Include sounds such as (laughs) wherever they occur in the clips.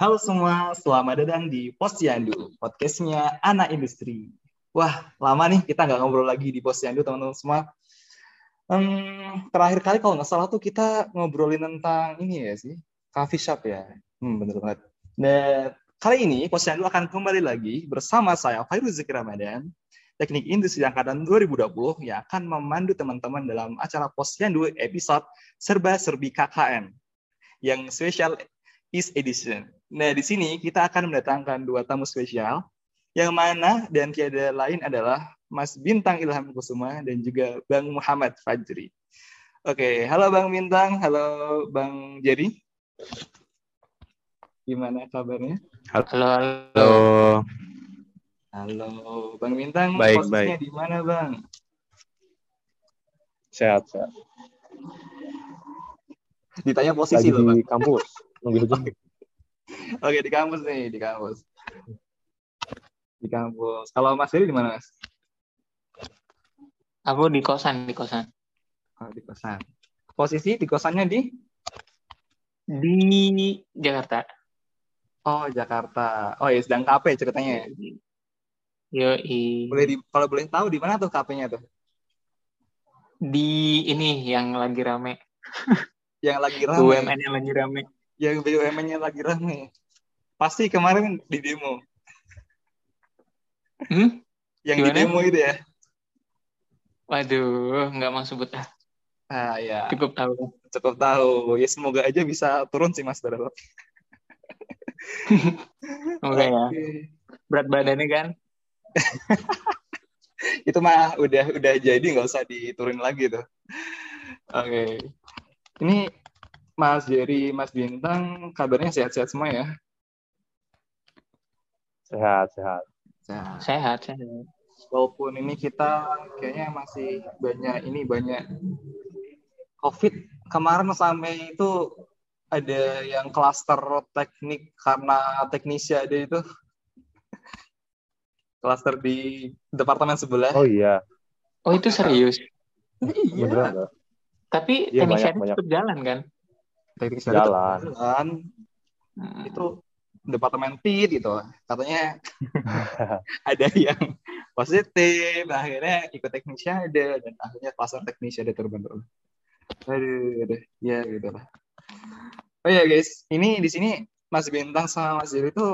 Halo semua, selamat datang di Posyandu, podcastnya anak industri. Wah, lama nih kita nggak ngobrol lagi di Posyandu, teman-teman semua. Hmm, terakhir kali kalau nggak salah tuh kita ngobrolin tentang ini ya sih, coffee shop ya. Hmm, bener banget. Dan kali ini Posyandu akan kembali lagi bersama saya, Fairuz Zikir Ramadan, Teknik Industri Angkatan 2020 yang akan memandu teman-teman dalam acara Posyandu episode Serba Serbi KKN yang spesial East Edition. Nah, di sini kita akan mendatangkan dua tamu spesial, yang mana dan tiada lain adalah Mas Bintang Ilham Kusuma dan juga Bang Muhammad Fajri. Oke, halo Bang Bintang, halo Bang Jerry. Gimana kabarnya? Halo. Halo. Halo, Bang Bintang. Baik, posisinya baik. di mana, Bang? Sehat, sehat. Ditanya posisi Lagi loh, Bang. di kampus. Nunggu hujan. (laughs) (laughs) Oke, di kampus nih, di kampus. Di kampus. Kalau Mas Jerry di mana, Mas? Aku di kosan, di kosan. Oh, di kosan. Posisi di kosannya di Di Jakarta. Oh, Jakarta. Oh, ya sedang KP ceritanya. ya? Yo, Boleh di kalau boleh tahu di mana tuh KP-nya tuh? di ini yang lagi rame. Yang lagi (laughs) rame. BUMN yang lagi rame. Yang BUMN-nya lagi rame. Pasti kemarin di demo. Hmm? Yang di Gimana? demo itu ya. Waduh, nggak mau sebut ah. Ah, ya. Cukup tahu. Cukup tahu. Ya semoga aja bisa turun sih Mas Darul. (laughs) Ya. Oke. Berat badannya kan. (laughs) Itu mah udah udah jadi nggak usah diturunin lagi tuh. Oke. Ini Mas Jerry, Mas Bintang, kabarnya sehat-sehat semua ya? Sehat, sehat. Sehat. Sehat, sehat. Walaupun ini kita kayaknya masih banyak ini banyak COVID kemarin sampai itu ada yang klaster teknik karena teknisi ada itu klaster di departemen sebelah. Oh iya, Oh, itu serius. iya. beneran? Tapi Iya, teknisiannya banyak, tetap jalan kan? Teknik Jalan. jalan. Hmm. Itu departemen TID gitu. Katanya (laughs) ada yang positif, akhirnya ikut teknisi ada dan akhirnya klaster teknisi ada terbentuk. Aduh, aduh, ya gitu lah. Oh ya guys, ini di sini Mas Bintang sama Mas Jerry itu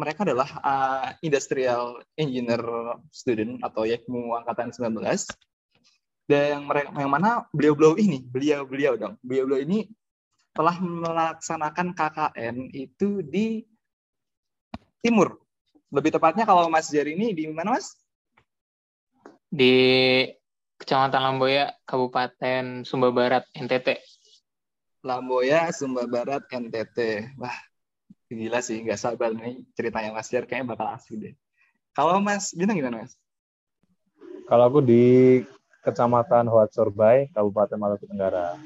mereka adalah uh, industrial engineer student atau YEKMU angkatan 19. Dan yang mereka yang mana beliau-beliau ini, beliau-beliau dong. Beliau-beliau ini telah melaksanakan KKN itu di timur. Lebih tepatnya kalau Mas Jerry ini di mana Mas? Di Kecamatan Lamboya, Kabupaten Sumba Barat, NTT. Lamboya, Sumba Barat, NTT. Wah, gila sih, nggak sabar nih ceritanya Mas Jer, kayaknya bakal asik deh. Kalau Mas Bintang gimana Mas? Kalau aku di Kecamatan Hoat Sorbay, Kabupaten Maluku Tenggara.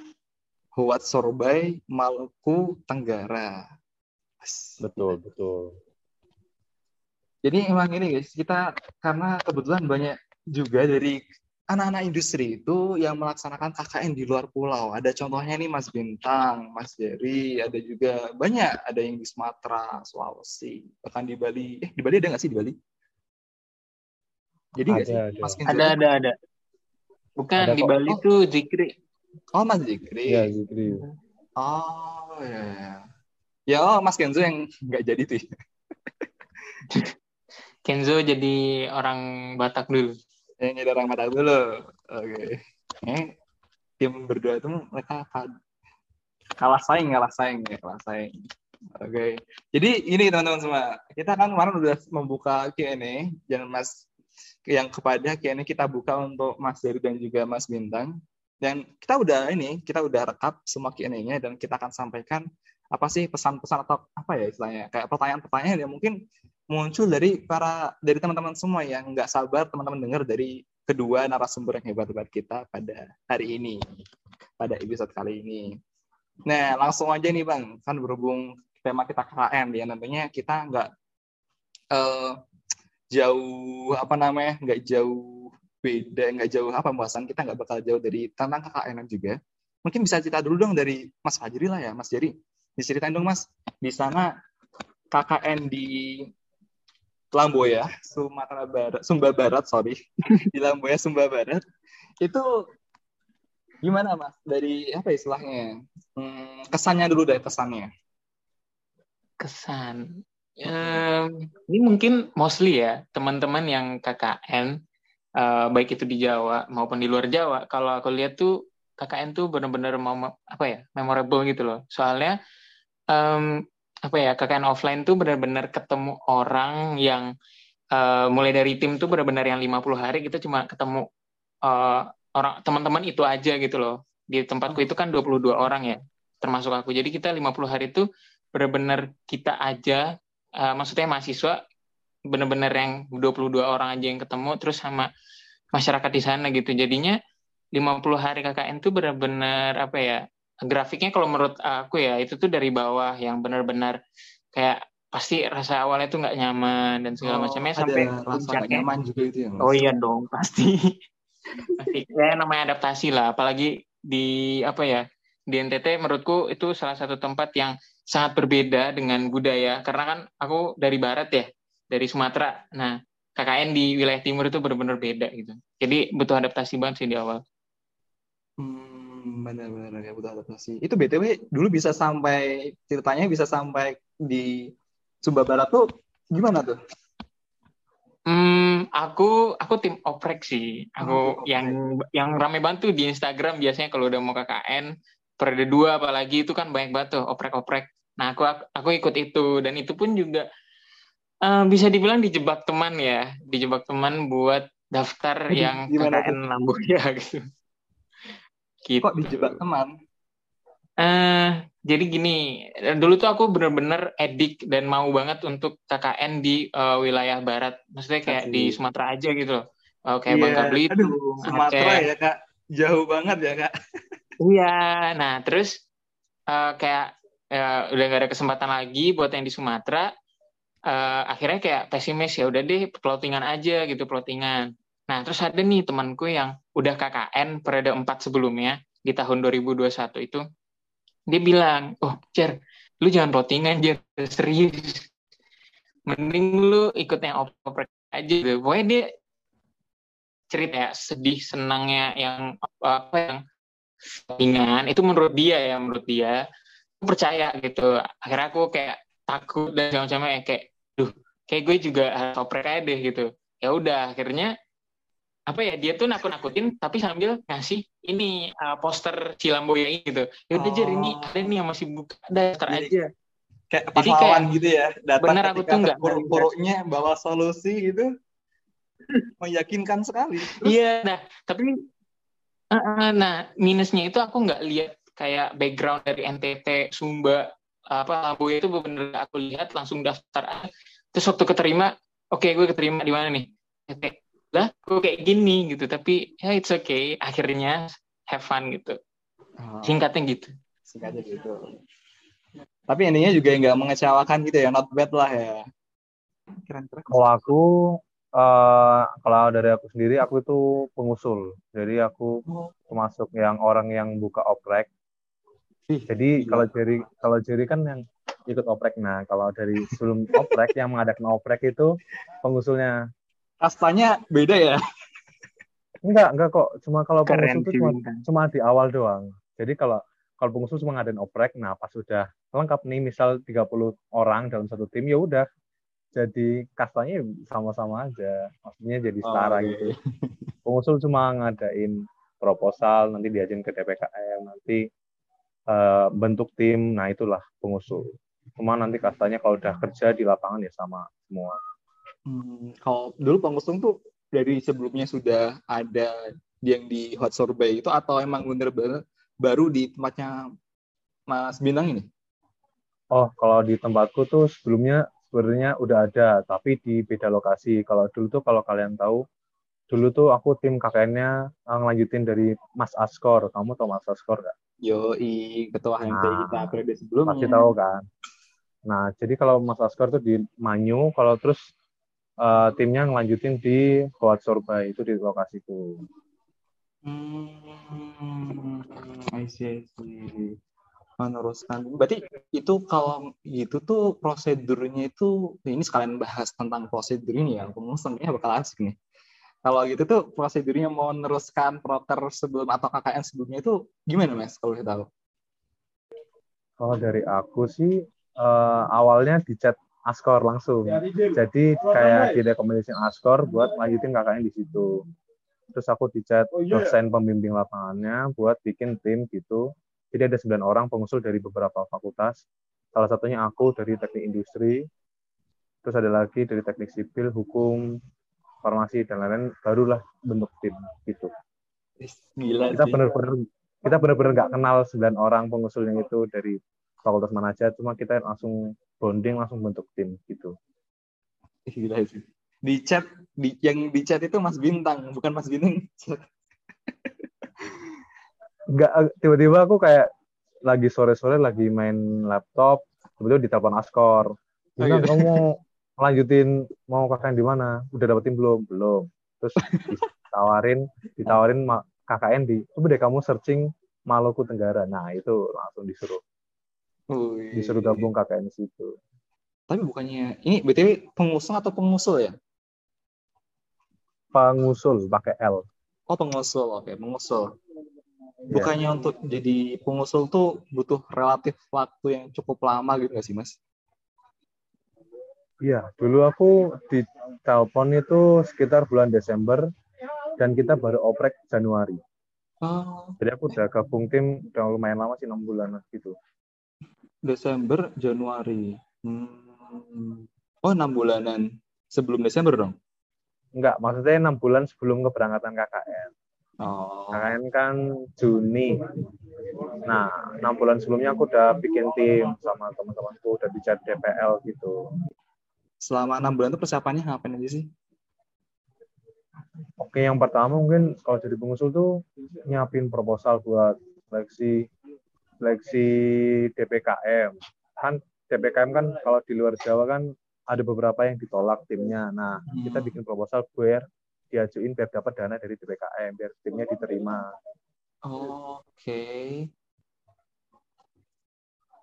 Huat Sorbai, Maluku Tenggara. Betul, betul. Jadi emang ini guys, kita karena kebetulan banyak juga dari anak-anak industri itu yang melaksanakan KKN di luar pulau. Ada contohnya nih Mas Bintang, Mas Jerry, ada juga banyak, ada yang di Sumatera, Sulawesi, bahkan di Bali. Eh, di Bali ada nggak sih di Bali? Jadi nggak Ada, sih? ada. Mas Ada, ada, ada. Bukan Ada di kok. Bali Oh. tuh Zikri. Oh, Mas Zikri. Iya, Zikri. Oh, ya. ya. Ya, oh, Mas Kenzo yang nggak jadi tuh. ya. (laughs) Kenzo jadi orang Batak dulu. Yang jadi orang mata dulu. Oke. Eh, tim berdua itu mereka ka- kalah saing, kalah saing ya, kalah saing. Oke. Jadi ini teman-teman semua, kita kan kemarin udah membuka Q&A dan Mas yang kepada Q&A kita buka untuk Mas Dery dan juga Mas Bintang. Dan kita udah ini, kita udah rekap semua Q&A-nya dan kita akan sampaikan apa sih pesan-pesan atau apa ya istilahnya kayak pertanyaan-pertanyaan yang mungkin muncul dari para dari teman-teman semua yang nggak sabar teman-teman dengar dari kedua narasumber yang hebat-hebat kita pada hari ini pada episode kali ini. Nah langsung aja nih bang kan berhubung tema kita KKN ya nantinya kita nggak eh, jauh apa namanya nggak jauh beda nggak jauh apa pembahasan kita nggak bakal jauh dari tentang KKN juga. Mungkin bisa cerita dulu dong dari Mas Fajri lah ya Mas Jerry Diceritain dong Mas, di sana KKN di Lamboya, Sumatera Barat, Sumba Barat, sorry, (laughs) di Lamboya, Sumba Barat, itu gimana Mas? Dari apa istilahnya? Hmm, kesannya dulu deh kesannya. Kesan. Em, ini mungkin mostly ya teman-teman yang KKN eh, baik itu di Jawa maupun di luar Jawa. Kalau aku lihat tuh KKN tuh benar-benar mau apa ya memorable gitu loh. Soalnya em, apa ya KKN offline tuh benar-benar ketemu orang yang eh, mulai dari tim tuh benar-benar yang 50 hari kita cuma ketemu eh, orang teman-teman itu aja gitu loh. Di tempatku itu kan 22 orang ya termasuk aku. Jadi kita 50 hari itu benar-benar kita aja eh, maksudnya mahasiswa benar-benar yang 22 orang aja yang ketemu terus sama masyarakat di sana gitu. Jadinya 50 hari KKN tuh benar-benar apa ya? Grafiknya kalau menurut aku ya itu tuh dari bawah yang benar-benar kayak pasti rasa awalnya tuh nggak nyaman dan segala macamnya Oh, ada sampai puncaknya. nyaman juga itu ya? Oh iya dong, pasti. pasti. Ya namanya adaptasi lah, apalagi di apa ya? Di NTT menurutku itu salah satu tempat yang sangat berbeda dengan budaya karena kan aku dari barat ya, dari Sumatera. Nah, KKN di wilayah timur itu benar-benar beda gitu. Jadi butuh adaptasi banget sih di awal. Hmm, benar-benar ya butuh adaptasi. Itu BTW dulu bisa sampai ceritanya bisa sampai di Sumba Barat tuh gimana tuh? Hmm, aku aku tim oprek sih. Aku Oh, yang yang rame bantu di Instagram biasanya kalau udah mau KKN periode dua apalagi itu kan banyak banget tuh oprek-oprek. Nah, aku aku ikut itu dan itu pun juga eh, bisa dibilang dijebak teman ya, dijebak teman buat daftar Aduh, yang gimana KKN Lamboya (laughs) gitu. Gitu. Kok dijebak teman? Eh, jadi gini, dulu tuh aku bener-bener edik dan mau banget untuk KKN di eh, wilayah barat. Maksudnya kayak di Asik. Sumatera aja gitu loh. Eh, kayak Iya, Bangka Belitung, aduh, Sumatera Aceh. ya kak, jauh banget ya kak. (laughs) Iya, nah terus eh, kayak eh, udah gak ada kesempatan lagi buat yang di Sumatera. Eh, akhirnya kayak pesimis ya udah deh plottingan aja gitu plottingan. Nah terus ada nih temanku yang udah KKN periode 4 sebelumnya di tahun 2021 itu dia bilang, oh Cer, lu jangan plottingan Jer, serius. Mending lu ikut yang oprek aja gitu. Pokoknya dia cerita ya sedih senangnya yang apa yang ringan itu menurut dia ya menurut dia. Aku percaya gitu. Akhirnya aku kayak takut dan segala macamnya kayak duh kayak gue juga harus oprek aja deh gitu. Ya udah akhirnya apa ya dia tuh nakut-nakutin tapi sambil ngasih ini uh, poster Cilamboya ini gitu. Ya udah Jer ini Oh. ada nih yang masih buka daftar Jadi, aja. Kayak Jadi kayak- gitu ya, datang bener aku tuh nggak terpuruk-puruknya bawa solusi gitu, (laughs) meyakinkan sekali. Iya, nah tapi uh, uh, nah minusnya itu aku nggak lihat kayak background dari NTT Sumba apa Lamboya itu bener aku lihat langsung daftar aja. terus waktu keterima oke gue keterima di mana nih Ya, lah gue kayak gini gitu tapi ya it's okay akhirnya have fun gitu Oh, singkatnya gitu singkatnya gitu. Tapi intinya juga nggak mengecewakan gitu ya, not bad lah ya. Keren-keren. Kalau aku, eh, kalau dari aku sendiri, aku itu pengusul. Jadi aku Oh, termasuk yang orang yang buka oprek. Jadi kalau Jerry, kalau Jerry kan yang ikut oprek. Nah, kalau dari sebelum (laughs) oprek yang mengadakan oprek itu pengusulnya. kastanya beda ya. Enggak, enggak kok. Cuma kalau keren pengusul itu cuma cuma di awal doang. Jadi kalau kalau pengusul cuma ngadain oprek, nah pas sudah lengkap nih misal 30 orang dalam satu tim ya udah jadi kastanya sama-sama aja. Maksudnya jadi setara oke. gitu. Pengusul cuma ngadain proposal, nanti diajuin ke DPKM, nanti eh, bentuk tim, nah itulah pengusul. Cuma nanti kastanya kalau udah kerja di lapangan ya sama semua. Hmm, kalau dulu pengusung tuh dari sebelumnya sudah ada yang di Hot Survey itu atau emang bener-bener baru di tempatnya Mas Bintang ini? Oh, kalau di tempatku tuh sebelumnya sebenarnya udah ada, tapi di beda lokasi. Kalau dulu tuh kalau kalian tahu, dulu tuh aku tim KKN-nya eh, ngelanjutin dari Mas Askor. Kamu tau Mas Askor nggak? Yoi, ketua Nah, kita periode sebelumnya. Pasti tahu kan? Nah, jadi kalau Mas Askor tuh di Manyu, kalau terus eh, timnya ngelanjutin di Hoat Sorbai, itu di lokasiku. Hmm, I see, I see. Meneruskan. Berarti itu kalau gitu tuh prosedurnya itu ini sekalian bahas tentang prosedur ini ya pengusulnya bakal asik nih. Kalau gitu tuh prosedurnya mau meneruskan proker sebelum atau KKN sebelumnya itu gimana mas kalau kita tahu? Kalau dari aku sih uh, awalnya di chat Askor langsung. Jadi kayak direkomendasikan Askor buat lanjutin KKN di situ. Terus aku di chat dosen pembimbing lapangannya buat bikin tim gitu jadi ada sembilan orang pengusul dari beberapa fakultas. Salah satunya aku dari teknik industri, terus ada lagi dari teknik sipil, hukum, farmasi dan lain-lain. Barulah bentuk tim gitu. Gila kita benar-benar kita benar-benar nggak kenal sembilan orang pengusulnya itu dari fakultas mana aja. Cuma kita langsung bonding, langsung bentuk tim gitu. Gila sih. Di chat, di, yang di chat itu Mas Bintang, bukan Mas Ginting. (laughs) nggak tiba-tiba aku kayak lagi sore-sore lagi main laptop tiba-tiba ditelepon Askor. Bilang oh, iya. kamu mau lanjutin mau KKN di mana? Udah dapetin belum? Belum. Terus ditawarin ditawarin KKN di coba deh kamu searching Maluku Tenggara. Nah itu langsung disuruh. Iya. disuruh gabung KKN situ. Tapi bukannya ini btw pengusung atau pengusul ya? Pengusul pakai L. Oh pengusul. Oke okay, pengusul. Bukannya yeah. untuk jadi pengusul tuh butuh relatif waktu yang cukup lama gitu gak sih mas? Iya, dulu aku di telepon itu sekitar bulan Desember dan kita baru oprek Januari. Oh. Jadi aku udah gabung tim udah lumayan lama sih enam bulan gitu. Desember, Januari. Hmm. Oh enam bulanan sebelum Desember dong? Enggak, maksudnya enam bulan sebelum keberangkatan KKN. Oh. KKN kan Juni. Nah, enam bulan sebelumnya aku udah bikin tim sama teman-temanku, udah bicara DPL gitu. Selama enam bulan itu persiapannya ngapain aja sih? Oke, yang pertama mungkin kalau jadi pengusul tuh nyiapin proposal buat seleksi seleksi DPKM. Kan DPKM kan kalau di luar Jawa kan ada beberapa yang ditolak timnya. Nah, hmm. kita bikin proposal biar diajuin biar dapat dana dari DPKM biar timnya diterima. Oh, Oke. Okay.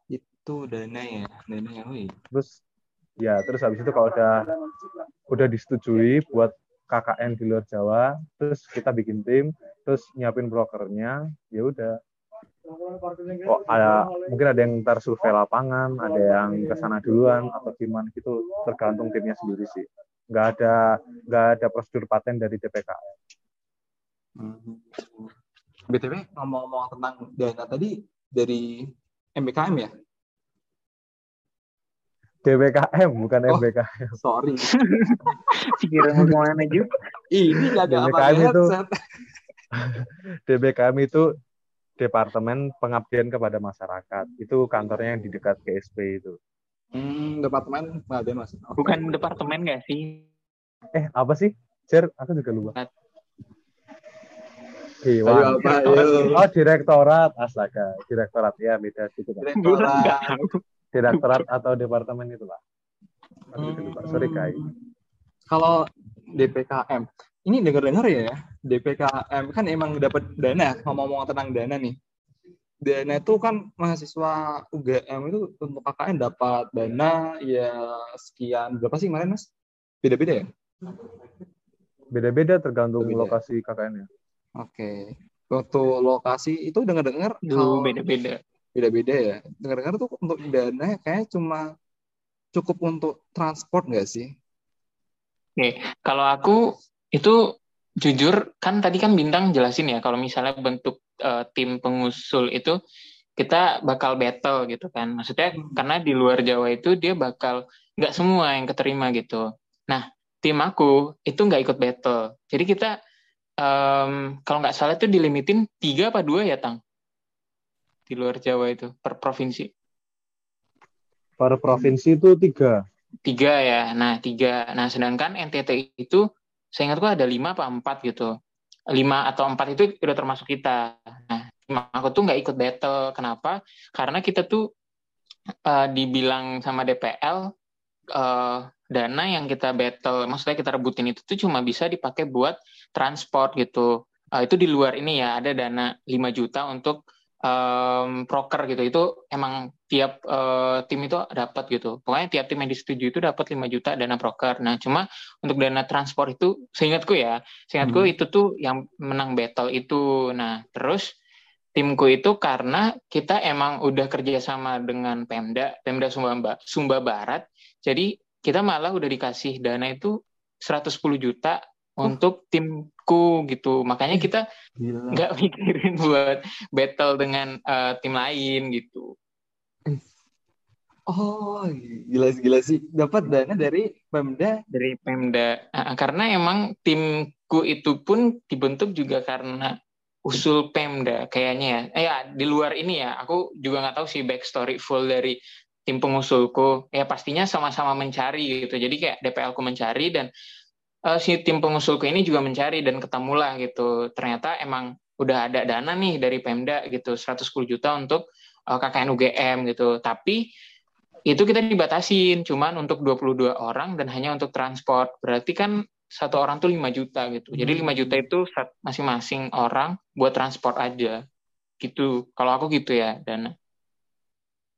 Itu dana ya, dana ya. Terus ya terus habis itu kalau udah udah disetujui buat KKN di luar Jawa, terus kita bikin tim, terus nyiapin brokernya, ya udah. Kok ada mungkin ada yang ntar survei lapangan, ada yang ke sana duluan atau gimana gitu, tergantung timnya sendiri sih nggak ada nggak ada prosedur paten dari DPKM. Hmm. BTW ngomong-ngomong tentang dana tadi dari MBKM ya? DBKM bukan oh, MBKM. Sorry. (laughs) Pikiran mau ke mana juga? Ini gak ada DBKM apa itu. (laughs) DBKM itu Departemen Pengabdian kepada Masyarakat. Itu kantornya yang di dekat KSP itu. Hmm, departemen nggak ada mas. Okay. Bukan departemen nggak sih? Eh apa sih? Cer, aku juga lupa. Iwan. Oh, direktorat. Astaga, direktorat ya beda gitu kan. Direktorat. direktorat atau departemen itu lah. Aku hmm. lupa. Sorry Kai. Kalau DPKM, ini dengar-dengar ya, DPKM kan emang dapat dana, ngomong-ngomong tentang dana nih dana itu kan mahasiswa UGM itu untuk KKN dapat dana ya sekian berapa sih kemarin mas? Beda-beda ya? Beda-beda tergantung Beda. lokasi KKN-nya. Oke. Untuk lokasi itu dengar-dengar kalau beda-beda. Beda-beda ya. Dengar-dengar tuh untuk dana kayak cuma cukup untuk transport nggak sih? Oke, kalau aku itu jujur kan tadi kan bintang jelasin ya kalau misalnya bentuk uh, tim pengusul itu kita bakal battle gitu kan. Maksudnya karena di luar Jawa itu dia bakal nggak semua yang keterima gitu. Nah tim aku itu nggak ikut battle. Jadi kita um, kalau nggak salah itu dilimitin tiga apa dua ya tang? Di luar Jawa itu per provinsi. Per provinsi itu tiga. Tiga ya. Nah tiga. Nah sedangkan NTT itu saya ingat ada lima apa empat gitu. Lima atau empat itu udah termasuk kita. Nah aku tuh nggak ikut battle. Kenapa? Karena kita tuh uh, dibilang sama DPL uh, eh, dana yang kita battle maksudnya kita rebutin itu tuh cuma bisa dipakai buat transport gitu. Uh, itu di luar ini ya ada dana 5 juta untuk um, proker gitu. Itu emang tiap uh, tim itu dapat gitu pokoknya tiap tim yang disetujui itu dapat 5 juta dana proker nah cuma untuk dana transport itu seingatku ya seingatku hmm. itu tuh yang menang battle itu nah terus timku itu karena kita emang udah kerjasama dengan Pemda Pemda Sumba Sumba Barat jadi kita malah udah dikasih dana itu 110 juta oh. untuk timku gitu. Makanya kita nggak (laughs) mikirin buat battle dengan uh, tim lain gitu. Oh, gila gila sih. Dapat dana dari Pemda? Dari Pemda. Uh, karena emang timku itu pun dibentuk juga karena usul Pemda kayaknya ya. Eh ya, di luar ini ya, aku juga nggak tahu sih backstory full dari tim pengusulku. Ya pastinya sama-sama mencari gitu. Jadi kayak DPL ku mencari dan uh, si tim pengusulku ini juga mencari dan ketemulah gitu. Ternyata emang udah ada dana nih dari Pemda gitu 110 juta untuk uh, eh, KKN UGM gitu. Tapi itu kita dibatasin cuman untuk 22 orang dan hanya untuk transport. Berarti kan satu orang tuh 5 juta gitu. Jadi 5 juta itu masing-masing orang buat transport aja. Gitu. Kalau aku gitu ya dana.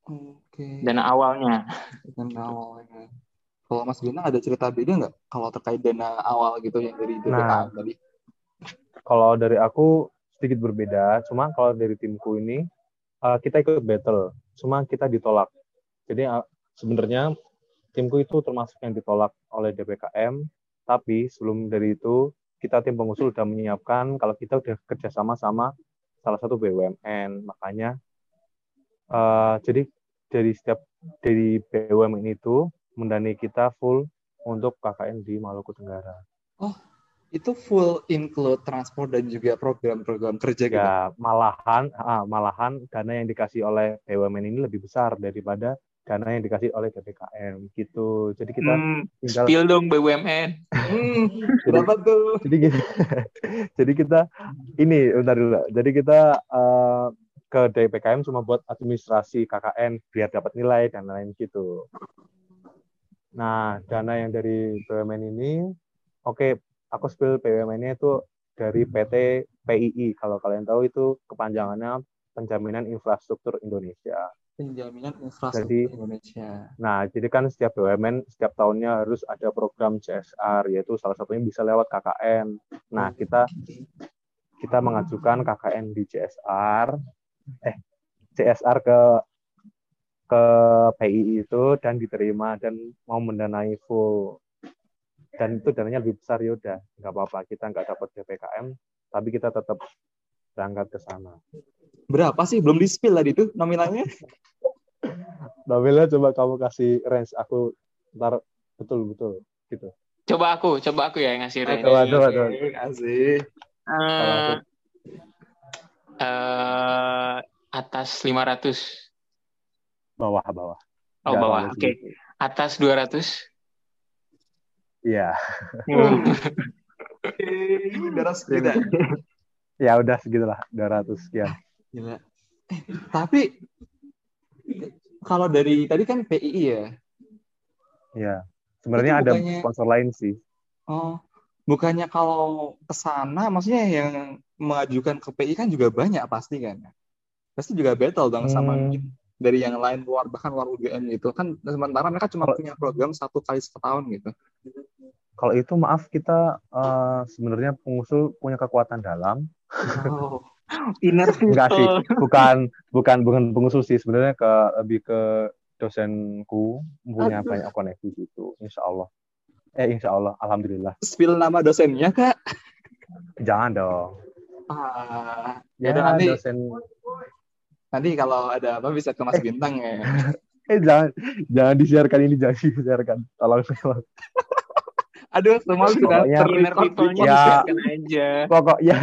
Oke. Dana awalnya. Dana awalnya. Kalau Mas Bintang ada cerita beda nggak kalau terkait dana awal gitu yang dari DPA nah, tadi? Kalau dari aku sedikit berbeda, cuma kalau dari timku ini uh, kita ikut battle, cuma kita ditolak. Jadi sebenarnya timku itu termasuk yang ditolak oleh DPKM, tapi sebelum dari itu kita tim pengusul sudah menyiapkan kalau kita sudah kerjasama sama salah satu BUMN, makanya uh, jadi dari setiap dari BUMN itu mendanai kita full untuk KKN di Maluku Tenggara. Oh, itu full include transport dan juga program-program kerja gitu? Ya, malahan, ah, malahan dana yang dikasih oleh BUMN ini lebih besar daripada dana yang dikasih oleh PPKM gitu. Jadi kita hmm, tinggal spill dong BUMN. Hmm, (laughs) berapa tuh? Jadi kita, (laughs) jadi kita ini bentar dulu. Jadi kita uh, ke DPKM cuma buat administrasi KKN biar dapat nilai dan lain gitu. Nah, dana yang dari BUMN ini, oke, okay, aku spill BUMN-nya itu dari PT PII. Kalau kalian tahu itu kepanjangannya Penjaminan Infrastruktur Indonesia. Penjaminan Infrastruktur jadi, Indonesia. Nah, jadi kan setiap BUMN setiap tahunnya harus ada program CSR, yaitu salah satunya bisa lewat KKN. Nah, kita kita mengajukan KKN di CSR, eh CSR ke ke PI itu dan diterima dan mau mendanai full dan itu dananya lebih besar ya udah nggak apa-apa kita nggak dapat DPKM tapi kita tetap berangkat ke sana berapa sih belum di spill tadi itu nominalnya nominalnya coba kamu kasih range aku ntar betul betul gitu coba aku coba aku ya yang ngasih range coba coba coba kasih uh, uh, atas 500 Bawah, bawah. Oh, bawah. Oke. Okay. Atas 200? Iya. Udah segitu. (laughs) Ya udah segitulah, 200 sekian. Gila. Eh, tapi kalau dari tadi kan PII ya? Iya. Sebenarnya ada bukannya, sponsor lain sih. Oh, bukannya kalau ke sana maksudnya yang mengajukan ke PI kan juga banyak pasti kan? Pasti juga battle dong hmm. sama dari yang lain luar bahkan luar UGM gitu kan sementara mereka cuma kalau, punya program satu kali setahun gitu kalau itu maaf kita uh, sebenarnya pengusul punya kekuatan dalam oh, inner (laughs) enggak sih bukan bukan bukan pengusul sih sebenarnya ke lebih ke dosenku punya Aduh. banyak koneksi gitu insya Allah eh insya Allah alhamdulillah spill nama dosennya kak jangan dong ah, ya, ya nanti dosen Nanti kalau ada apa bisa ke Mas eh. Bintang ya. (laughs) eh jangan jangan disiarkan ini jangan disiarkan. Tolong tolong. (laughs) Aduh, semua sudah people-nya ya, disiarkan aja. Pokoknya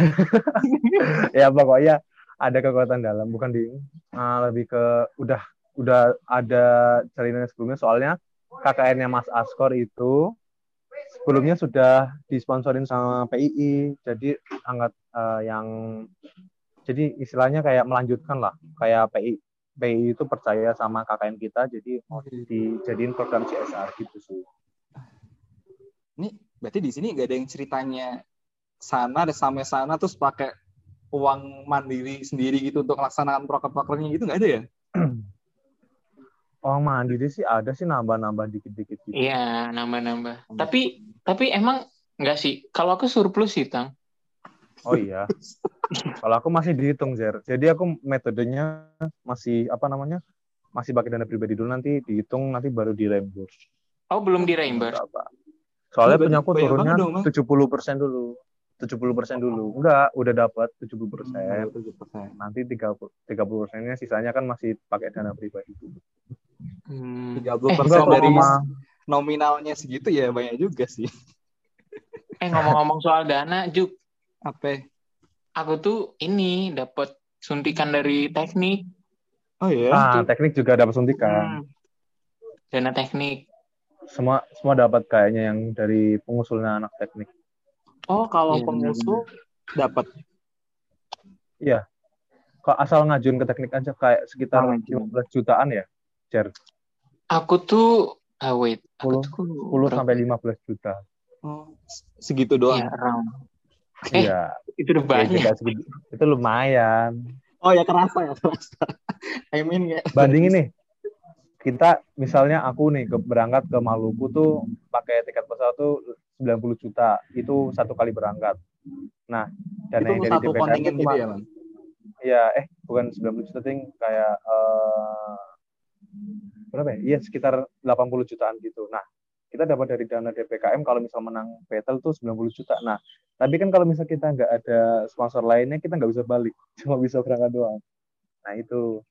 (laughs) ya pokoknya ada kekuatan dalam bukan di uh, lebih ke udah udah ada cerita sebelumnya. Soalnya KKN-nya Mas Askor itu sebelumnya sudah disponsorin sama PII jadi angkat uh, yang jadi istilahnya kayak melanjutkan lah. Kayak PI PI itu percaya sama KKN kita jadi mau dijadiin program CSR gitu sih. Ini berarti di sini nggak ada yang ceritanya sana ada sampai sana terus pakai uang mandiri sendiri gitu untuk melaksanakan proker-prokernya gitu nggak ada ya? (clears throat) Oh mandiri sih ada sih nambah-nambah dikit-dikit gitu. Iya, nambah-nambah. Tapi tapi emang enggak sih. Kalau aku surplus sih, Tang. Oh iya. Kalau aku masih dihitung, Zer. Jadi aku metodenya masih apa namanya? Masih pakai dana pribadi dulu nanti dihitung nanti baru di reimburse. Oh, belum di reimburse. Soalnya Oh, punya aku turunnya dong, Mas. 70% dulu. 70% dulu. Enggak, udah dapat 70%. tujuh persen. Nanti 30 30 persennya sisanya kan masih pakai dana pribadi dulu. Hmm. Tiga puluh persen dari nominalnya segitu ya banyak juga sih. Eh ngomong-ngomong soal dana, Juk, Apa? aku tuh ini dapat suntikan dari teknik. Oh iya. Ah, teknik juga dapat suntikan. Hmm. Dana teknik. Semua semua dapat kayaknya yang dari pengusulnya anak teknik. Oh kalau Iya, pengusul dapat. Iya. Kok asal ngajuin ke teknik aja kayak sekitar Oh, ngajuin. 15 jutaan ya, Jer. Aku tuh ah wait, aku 10, tuh 10 sampai 15 juta. Oh, segitu doang. Iya, around. Eh, Iya. Itu udah Ya, banyak. juga segitu. Itu lumayan. Oh ya kerasa ya kerasa. (laughs) I mean ya. Bandingin nih. Kita misalnya aku nih ke, berangkat ke Maluku tuh pakai tiket pesawat tuh 90 juta. Itu satu kali berangkat. Nah, dana Itu dari satu kontingen itu gitu ya, Bang? ya eh bukan 90 juta ting kayak eh berapa ya? Iya sekitar 80 jutaan gitu. Nah, kita dapat dari dana DPKM kalau misal menang battle tuh 90 juta. Nah, tapi kan kalau misal kita nggak ada sponsor lainnya kita nggak bisa balik, (laughs) cuma bisa berangkat doang. Nah itu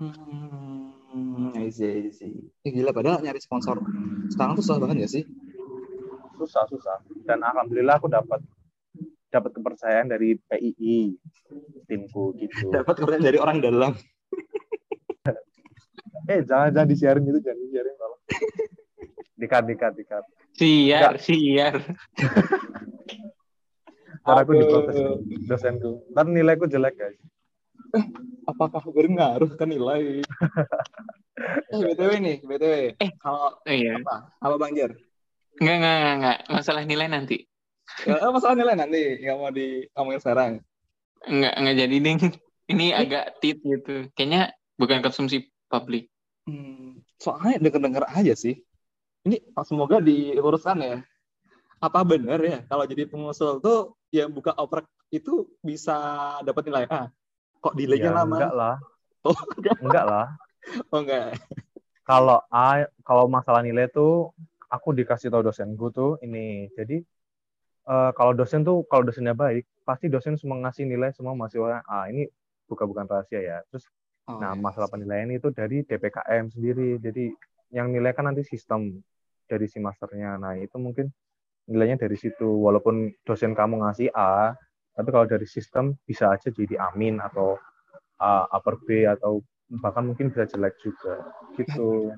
Hmm, I see. Eh, gila, padahal nyari sponsor sekarang tuh susah banget ya sih? susah susah. Dan alhamdulillah aku dapat dapat kepercayaan dari PII timku gitu. (laughs) Dapat kepercayaan dari orang dalam. (laughs) Eh jangan jangan disiarin gitu, jangan disiarin tolong. Dikat dikat dikat. Siar, siar. (laughs) Ntar aku diprotes dosenku. Ntar nilaiku jelek guys. Apakah berpengaruh ke nilai? (laughs) eh, BTW nih, BTW. Eh. kalau Oh, iya. apa? Apa Bang Jer? Enggak, enggak, enggak, enggak. Masalah nilai nanti. Ya, eh, masalah nilai nanti nggak mau diomongin sekarang. Enggak, enggak jadi ding. (laughs) Ini agak tit gitu. Kayaknya bukan konsumsi publik. Hmm, soalnya denger-denger aja sih. Ini semoga diluruskan ya. Apa benar ya kalau jadi pengusul tuh yang buka oprek itu bisa dapat nilai A? Kok delaynya Ya, lama? enggak lah. (laughs) Oh, enggak. Enggak lah. Oh enggak. Kalau A, kalau masalah nilai tuh aku dikasih tahu dosenku tuh ini. Jadi eh, kalau dosen tuh kalau dosennya baik, pasti dosen semua ngasih nilai semua mahasiswa A. Ini bukan bukan rahasia ya. Terus Oh, Nah, iya. masalah penilaian itu dari DPKM sendiri. Jadi yang nilai kan nanti sistem dari si masternya. Nah, itu mungkin nilainya dari situ. Walaupun dosen kamu ngasih A, tapi kalau dari sistem bisa aja jadi amin atau A, upper B atau bahkan mungkin bisa jelek juga. Gitu.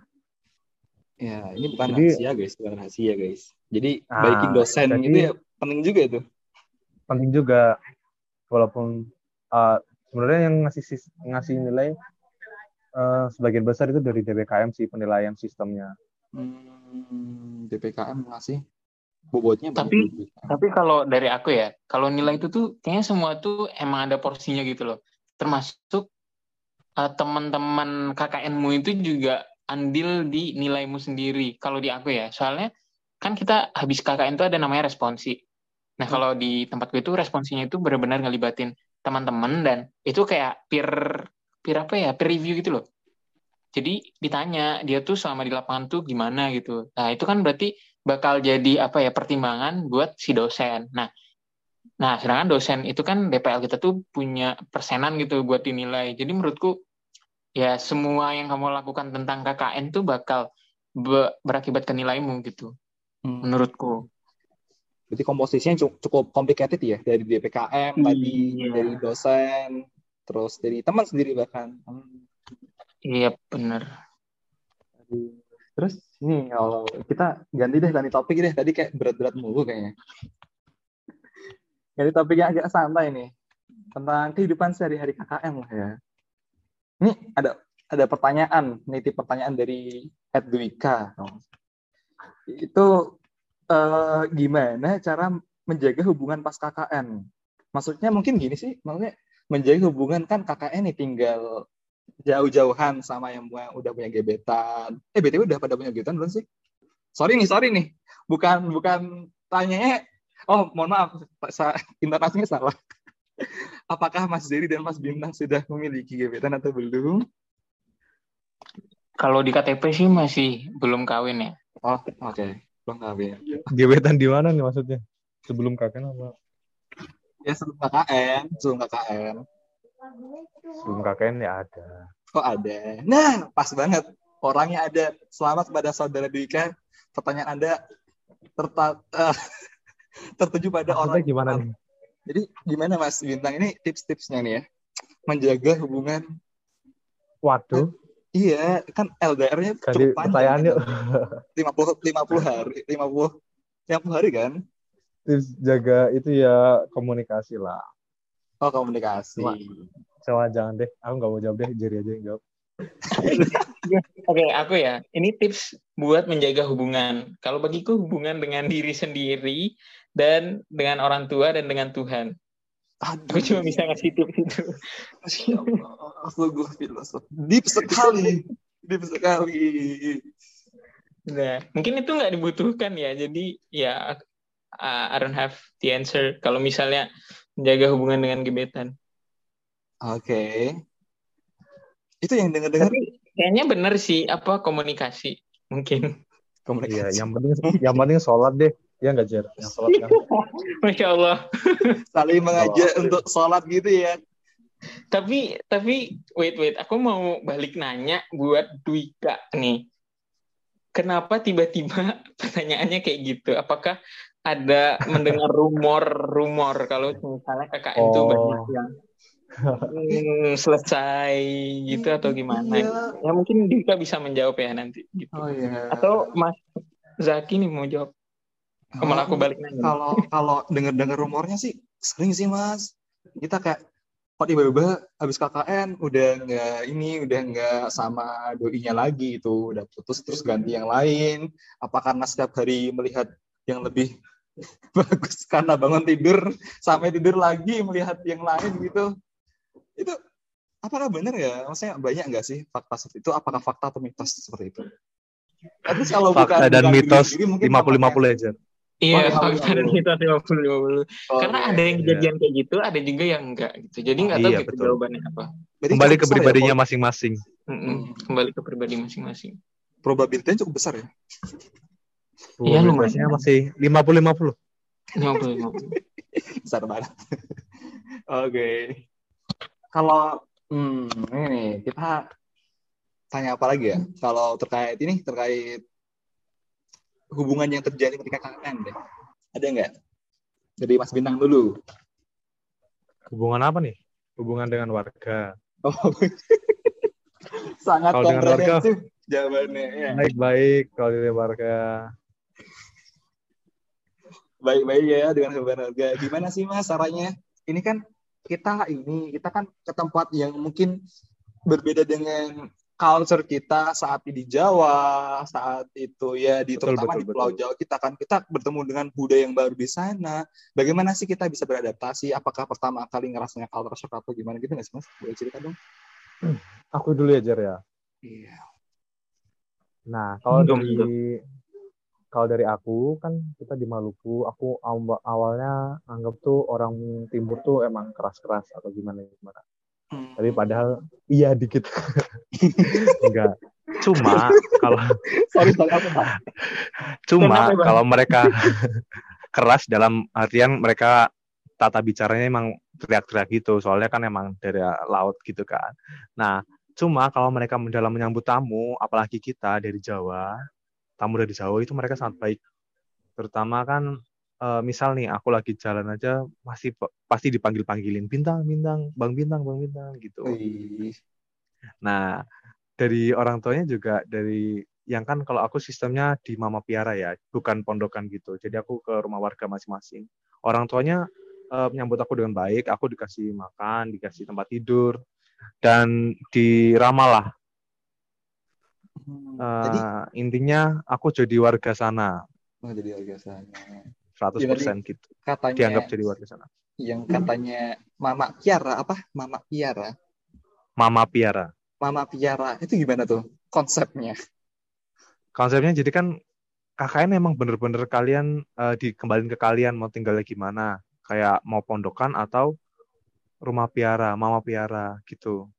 Ya, ini bukan Jadi- rahasia guys, bukan rahasia guys. Jadi Ah, baikin dosen jadi- itu ya penting juga itu. Penting juga walaupun uh, sebenarnya yang ngasih ngasih nilai uh, sebagian besar itu dari DPKM sih penilaian sistemnya. Hmm, DPKM ngasih bobotnya Tapi- banyak DPKM. Tapi kalau dari aku ya, kalau nilai itu tuh kayaknya semua tuh emang ada porsinya gitu loh. Termasuk eh, teman-teman KKN-mu itu juga andil di nilaimu sendiri. Kalau di aku ya, soalnya kan kita habis KKN tuh ada namanya responsi. Nah kalau di tempat gue itu responsinya itu benar-benar ngelibatin teman-teman dan itu kayak peer peer apa ya peer review gitu loh. Jadi ditanya dia tuh selama di lapangan tuh gimana gitu. Nah itu kan berarti bakal jadi apa ya pertimbangan buat si dosen. Nah, nah sedangkan dosen itu kan DPL kita tuh punya persenan gitu buat dinilai. Jadi menurutku ya semua yang kamu lakukan tentang KKN tuh bakal be- berakibat ke nilaimu gitu. Hmm. Menurutku. Berarti komposisinya cu- cukup complicated ya dari DPKM tadi Iya. dari dosen terus dari teman sendiri bahkan. Hmm. Iya bener. Aduh. Terus ini kalau kita ganti deh ganti topik deh tadi kayak berat-berat mulu kayaknya. Ganti topiknya agak santai nih tentang kehidupan sehari-hari KKM lah ya. Ini ada ada pertanyaan, nitip pertanyaan dari Edwika. Itu eh, gimana cara menjaga hubungan pas KKN? maksudnya mungkin gini sih, maksudnya menjaga hubungan kan KKN nih tinggal jauh-jauhan sama yang udah punya gebetan. Eh BTW udah pada punya gebetan belum sih? Sorry nih, sorry nih. Bukan bukan tanya oh mohon maaf, intonasinya salah. (laughs) Apakah Mas Dery dan Mas Bintang sudah memiliki gebetan atau belum? Kalau di KTP sih masih belum kawin ya. Oh, oke. Okay. Belum kawin. Gebetan di mana nih maksudnya? Sebelum KKN apa? Ya sebelum KKN, sebelum KKN. Sebelum KKN ya ada. Kok ada? Nah, pas banget. Orangnya ada. Selamat kepada saudara Dwika. Pertanyaan Anda terta uh, (laughs) tertuju pada Maksudnya orang gimana nih? Jadi gimana Mas Bintang ini tips-tipsnya nih ya? Menjaga hubungan Waduh. Iya, kan LDR-nya cukup panjang. (laughs) Lima puluh lima puluh hari, lima puluh lima puluh hari kan? Tips jaga itu ya komunikasi lah. Oh komunikasi. Coba jangan deh, aku nggak mau jawab deh, Jerry aja yang jawab. (laughs) Oke, okay, aku ya. Ini tips buat menjaga hubungan. Kalau bagiku hubungan dengan diri sendiri dan dengan orang tua dan dengan Tuhan. Aduh. Aku cuma bisa ngasih tips itu. Masya Allah, sungguh filosof. Deep sekali. Deep sekali. Nah, mungkin itu nggak dibutuhkan ya. Jadi ya uh, I don't have the answer kalau misalnya menjaga hubungan dengan gebetan. Oke. Okay. Itu yang dengar-dengar. Kayaknya benar sih apa komunikasi mungkin. (laughs) Komunikasi. Iya, yang penting yang penting sholat deh. Ya nggak Jer? Yang sholat kan. (laughs) Masya Allah. Saling mengajak untuk sholat gitu ya. Tapi tapi wait wait, aku mau balik nanya buat Dwika nih. Kenapa tiba-tiba (laughs) pertanyaannya kayak gitu? Apakah ada mendengar rumor-rumor kalau misalnya KKN itu oh. banyak yang hmm, selesai gitu atau gimana? Iya. Ya mungkin Dwika bisa menjawab ya nanti. Gitu. Oh, iya. Atau Mas Zaki nih mau jawab? Ke mana aku balik nanya. Kalau kalau dengar-dengar rumornya sih sering sih mas. Kita kayak kok tiba-tiba habis KKN udah nggak ini udah nggak sama doinya lagi itu udah putus terus ganti yang lain. Apa karena setiap hari melihat yang lebih (laughs) bagus karena bangun tidur sampai tidur lagi melihat yang lain gitu. Itu apakah benar ya? Maksudnya banyak nggak sih fakta seperti itu? Apakah fakta atau mitos seperti itu? Tapi kalau fakta bukan, dan bukan mitos lima puluh lima puluh aja. Iya, oh, fakta dan mitos lima puluh lima puluh. Karena okay, ada yang iya. kejadian kayak gitu, ada juga yang enggak gitu. Jadi nggak tahu iya, gitu jawabannya apa. Berarti Kembali ke ya, pribadinya masing-masing. Ya, Kembali ke pribadi masing-masing. Probabilitasnya cukup besar ya? Iya lumayan. masih lima puluh lima puluh. Lima puluh lima puluh. Besar banget. Oke. Kalau hmm, ini kita tanya apa lagi ya? Kalau terkait ini terkait hubungan yang terjadi ketika KKN deh. Ada nggak? Dari Mas Bintang dulu. Hubungan apa nih? Hubungan dengan warga. Oh. (laughs) Sangat kalau dengan warga, jawabannya. Ya. Baik-baik kalau dengan warga. Baik-baik ya dengan warga. Gimana sih Mas caranya? Ini kan kita ini kita kan ke tempat yang mungkin berbeda dengan culture kita saat di Jawa, saat itu ya di betul, terutama betul, di Pulau betul. Jawa kita kan kita bertemu dengan budaya yang baru di sana. Bagaimana sih kita bisa beradaptasi? Apakah pertama kali ngerasanya culture shock atau gimana gitu nggak sih mas? Boleh cerita dong? Hmm, aku dulu ya Jer ya. Iya. Nah kalau dari kalau dari aku kan kita di Maluku, aku awalnya anggap tuh orang timur tuh emang keras-keras atau gimana gimana. Hmm. Tapi padahal iya dikit. (laughs) Enggak. Cuma kalau (laughs) sorry, sorry, apa, Cuma kalau mereka (laughs) keras dalam artian mereka tata bicaranya emang teriak-teriak gitu. Soalnya kan emang dari laut gitu kan. Nah, cuma kalau mereka dalam menyambut tamu, apalagi kita dari Jawa, tamu dari Jawa itu mereka sangat baik. Terutama kan uh, misal nih aku lagi jalan aja masih pasti dipanggil panggilin bintang bintang bang bintang bang bintang gitu. Nah dari orang tuanya juga dari yang kan kalau aku sistemnya di mama piara ya bukan pondokan gitu. Jadi aku ke rumah warga masing-masing. Orang tuanya uh, menyambut aku dengan baik aku dikasih makan dikasih tempat tidur dan diramalah hmm, uh, jadi intinya aku jadi warga sana oh, jadi warga sana 100% gitu. Katanya Dianggap jadi warga sana. yang katanya Mama Piara apa? Mama Piara. Mama Piara. Mama Piara itu gimana tuh konsepnya? Konsepnya jadi kan KKN emang bener-bener kalian eh, dikembalin ke kalian mau tinggalnya gimana. Kayak mau pondokan atau rumah piara, mama piara gitu.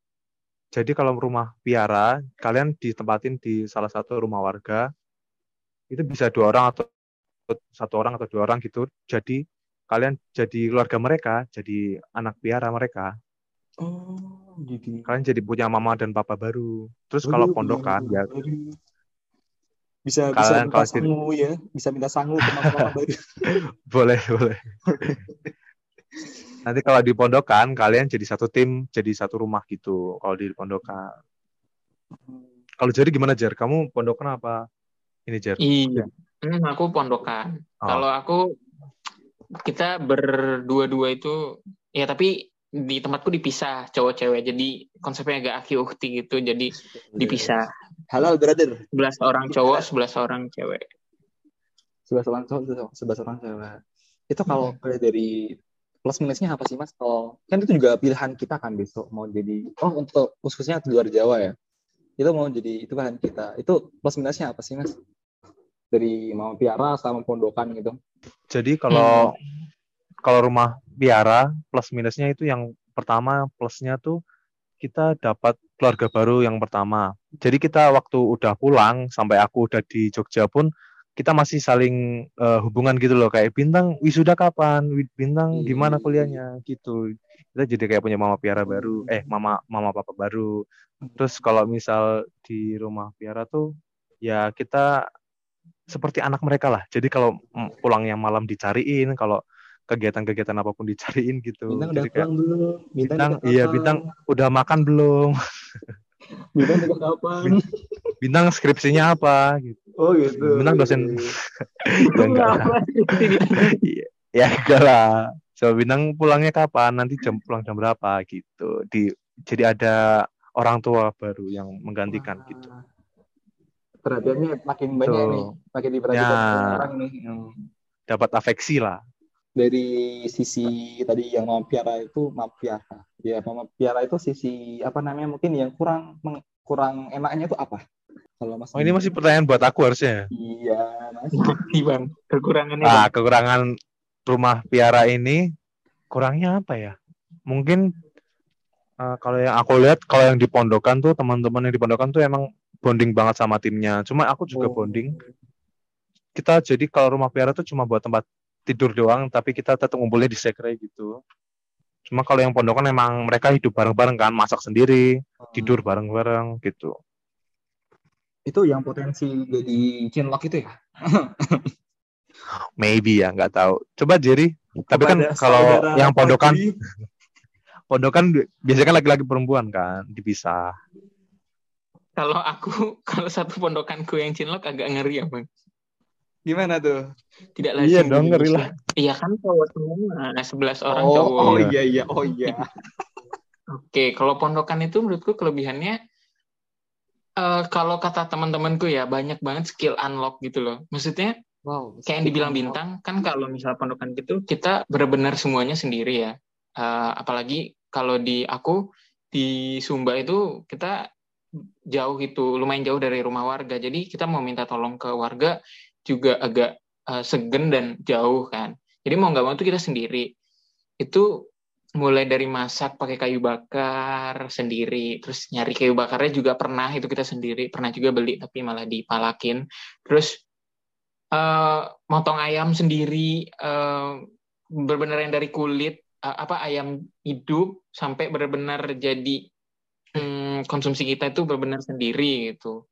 Jadi kalau rumah piara, kalian ditempatin di salah satu rumah warga, itu bisa dua orang atau satu orang atau dua orang gitu. Jadi kalian jadi keluarga mereka, jadi anak piara mereka. Oh, jadi Kalian jadi punya mama dan papa baru. Terus kalau pondokan ya bisa bisa Kalian minta kalau jadi- sangu ya, bisa minta sangu ke mama-mama (laughs) baru. boleh boleh. (laughs) Nanti kalau di pondokan kalian jadi satu tim, jadi satu rumah gitu. Kalau di pondokan. Kalau jadi gimana Jar? Kamu pondokan apa? Ini Jar. Iya. Hmm, aku pondokan. Oh. Kalau aku kita berdua-dua itu ya tapi di tempatku dipisah cowok cewek jadi konsepnya agak aki ukti gitu jadi dipisah Halal brother. 11 orang cowok 11 orang cewek Sebelas orang cowok, sebelas orang cewek. Itu kalau boleh dari plus minusnya apa sih mas? Kalau kan itu juga pilihan kita kan besok mau jadi oh untuk khususnya di luar Jawa ya. Itu mau jadi itu pilihan kita. Itu plus minusnya apa sih mas? Dari mau piara sama pondokan gitu. Jadi kalau kalau rumah piara plus minusnya itu yang pertama plusnya tuh kita dapat keluarga baru yang pertama. Jadi kita waktu udah pulang sampai aku udah di Jogja pun kita masih saling eh, hubungan gitu loh kayak bintang wisuda kapan, bintang Iya. gimana kuliahnya gitu. Kita jadi kayak punya mama piara baru, eh mama mama papa baru. Terus kalau misal di rumah piara tuh ya kita seperti anak mereka lah. Jadi kalau pulangnya malam dicariin, kalau kegiatan-kegiatan apa pun dicariin gitu. Bintang udah Jadi kayak pulang belum? Bintang bintang, udah iya bintang udah makan belum? (laughs) Bintang udah kapan? Bintang skripsinya apa? Gitu. Oh gitu. Bintang dosen (laughs) ya enggak lah. Iya, ya enggak lah. So bintang pulangnya kapan? Nanti jam pulang jam berapa gitu. Di jadi ada orang tua baru yang menggantikan gitu. Perhatiannya makin banyak Tuh. nih, makin diperhatikan Ya. orang nih. Dapat afeksi lah. Dari sisi tadi yang mau piara itu mau piara. Ya mau piara itu sisi apa namanya mungkin yang kurang meng- kurang enaknya itu apa? Kalau Mas Oh ini masih pertanyaan buat aku harusnya. Iya, Mas. (laughs) Iya, bang kekurangannya Ah, Bang. kekurangan rumah piara ini kurangnya apa ya? Mungkin eh, kalau yang aku lihat kalau yang di pondokan tuh teman-teman yang di pondokan tuh emang bonding banget sama timnya. Cuma aku juga Oh. bonding. Kita jadi kalau rumah piara tuh cuma buat tempat tidur doang, tapi kita tetap ngumpulnya di sekre gitu. Cuma kalau yang pondokan emang mereka hidup bareng-bareng kan, masak sendiri, tidur bareng-bareng gitu. Itu yang potensi jadi cinlok itu ya? (laughs) Maybe ya, nggak tahu. Coba Jerry. Tapi kan kalau yang pondokan (laughs) pondokan bi- biasanya kan laki-laki perempuan kan dipisah. kalau aku (laughs) kalau satu pondokanku yang cinlok agak ngeri ya bang gimana tuh? tidak Iya lazim di dong, ngeri Indonesia. iya kan cowok semua nah, 11 orang oh, cowok oh Iya. iya iya, oh iya. (laughs) Oke, kalau pondokan itu menurutku kelebihannya eh kalau kata teman-temanku ya banyak banget skill unlock gitu loh. Maksudnya Wow. kayak yang dibilang bintang kan kalau misal pondokan gitu kita benar-benar semuanya sendiri ya. Eh, apalagi kalau di aku di Sumba itu kita jauh itu lumayan jauh dari rumah warga. Jadi kita mau minta tolong ke warga juga agak eh, segen dan jauh kan. Jadi mau nggak mau tuh kita sendiri. Itu mulai dari masak pakai kayu bakar sendiri, terus nyari kayu bakarnya juga pernah itu kita sendiri, pernah juga beli tapi malah dipalakin. Terus eh, motong ayam sendiri, eh, benar-benar yang dari kulit eh, apa ayam hidup sampai benar-benar jadi hmm, konsumsi kita itu benar-benar sendiri gitu.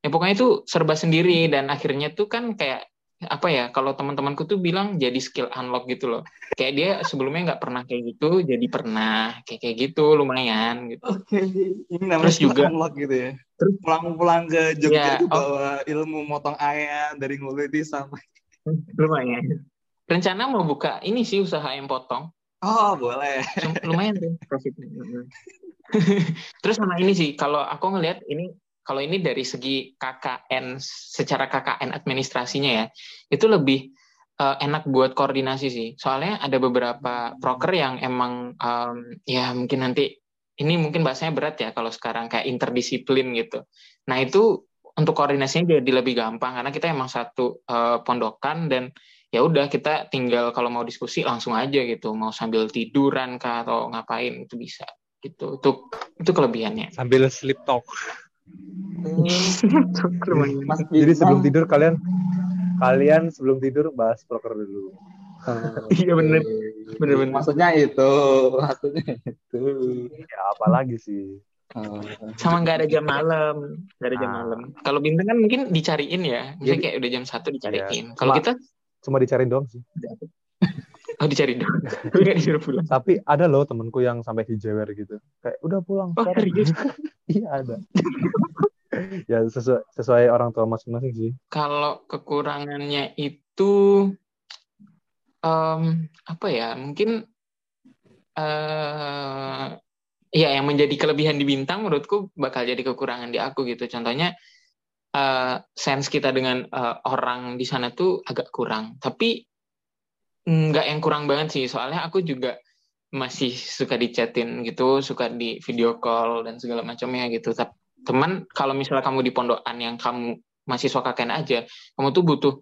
Ya pokoknya itu serba sendiri dan akhirnya tuh kan kayak apa ya kalau teman-temanku tuh bilang jadi skill unlock gitu loh kayak dia sebelumnya nggak pernah kayak gitu jadi pernah kayak kayak gitu lumayan gitu Oke, ini namanya Terus juga- unlock gitu ya. Terus- pulang-pulang ke Jogja Ya, itu oh. bawa ilmu motong ayam dari nguliti sampai. (laughs) lumayan rencana mau buka ini sih usaha ayam potong Oh, boleh. lumayan tuh profitnya (laughs) terus sama ini sih kalau aku ngelihat ini kalau ini dari segi KKN secara KKN administrasinya ya itu lebih uh, enak buat koordinasi sih. Soalnya ada beberapa proker yang emang um, ya mungkin nanti ini mungkin bahasanya berat ya kalau sekarang kayak interdisiplin gitu. Nah itu untuk koordinasinya jadi lebih gampang karena kita emang satu uh, pondokan dan ya udah kita tinggal kalau mau diskusi langsung aja gitu mau sambil tiduran kah atau ngapain itu bisa gitu itu itu kelebihannya sambil sleep talk (laughs) Mas, jadi sebelum tidur kalian kalian sebelum tidur bahas proker dulu (laughs) iya bener bener bener maksudnya itu maksudnya itu ya apalagi sih Oh. Sama nggak ada jam malam, nggak ada jam ah. malam. Kalau bintang kan mungkin dicariin ya, misalnya kayak udah jam satu dicariin. Iya. Kalau kita cuma dicariin doang sih. Oh dicari (laughs) disuruh pulang. Tapi ada loh temenku yang sampai hijewer gitu, kayak udah pulang. Oh serius? (laughs) iya ada. ya sesuai sesuai orang tua masing-masing sih. Kalau kekurangannya itu um, apa ya? Mungkin uh, ya yang menjadi kelebihan di bintang menurutku bakal jadi kekurangan di aku gitu contohnya uh, sense kita dengan uh, orang di sana tuh agak kurang tapi nggak yang kurang banget sih. Soalnya aku juga masih suka dichatin gitu suka di video call dan segala macamnya gitu. Tapi teman kalau misalnya kamu di pondokan yang kamu masih suka KKN aja kamu tuh butuh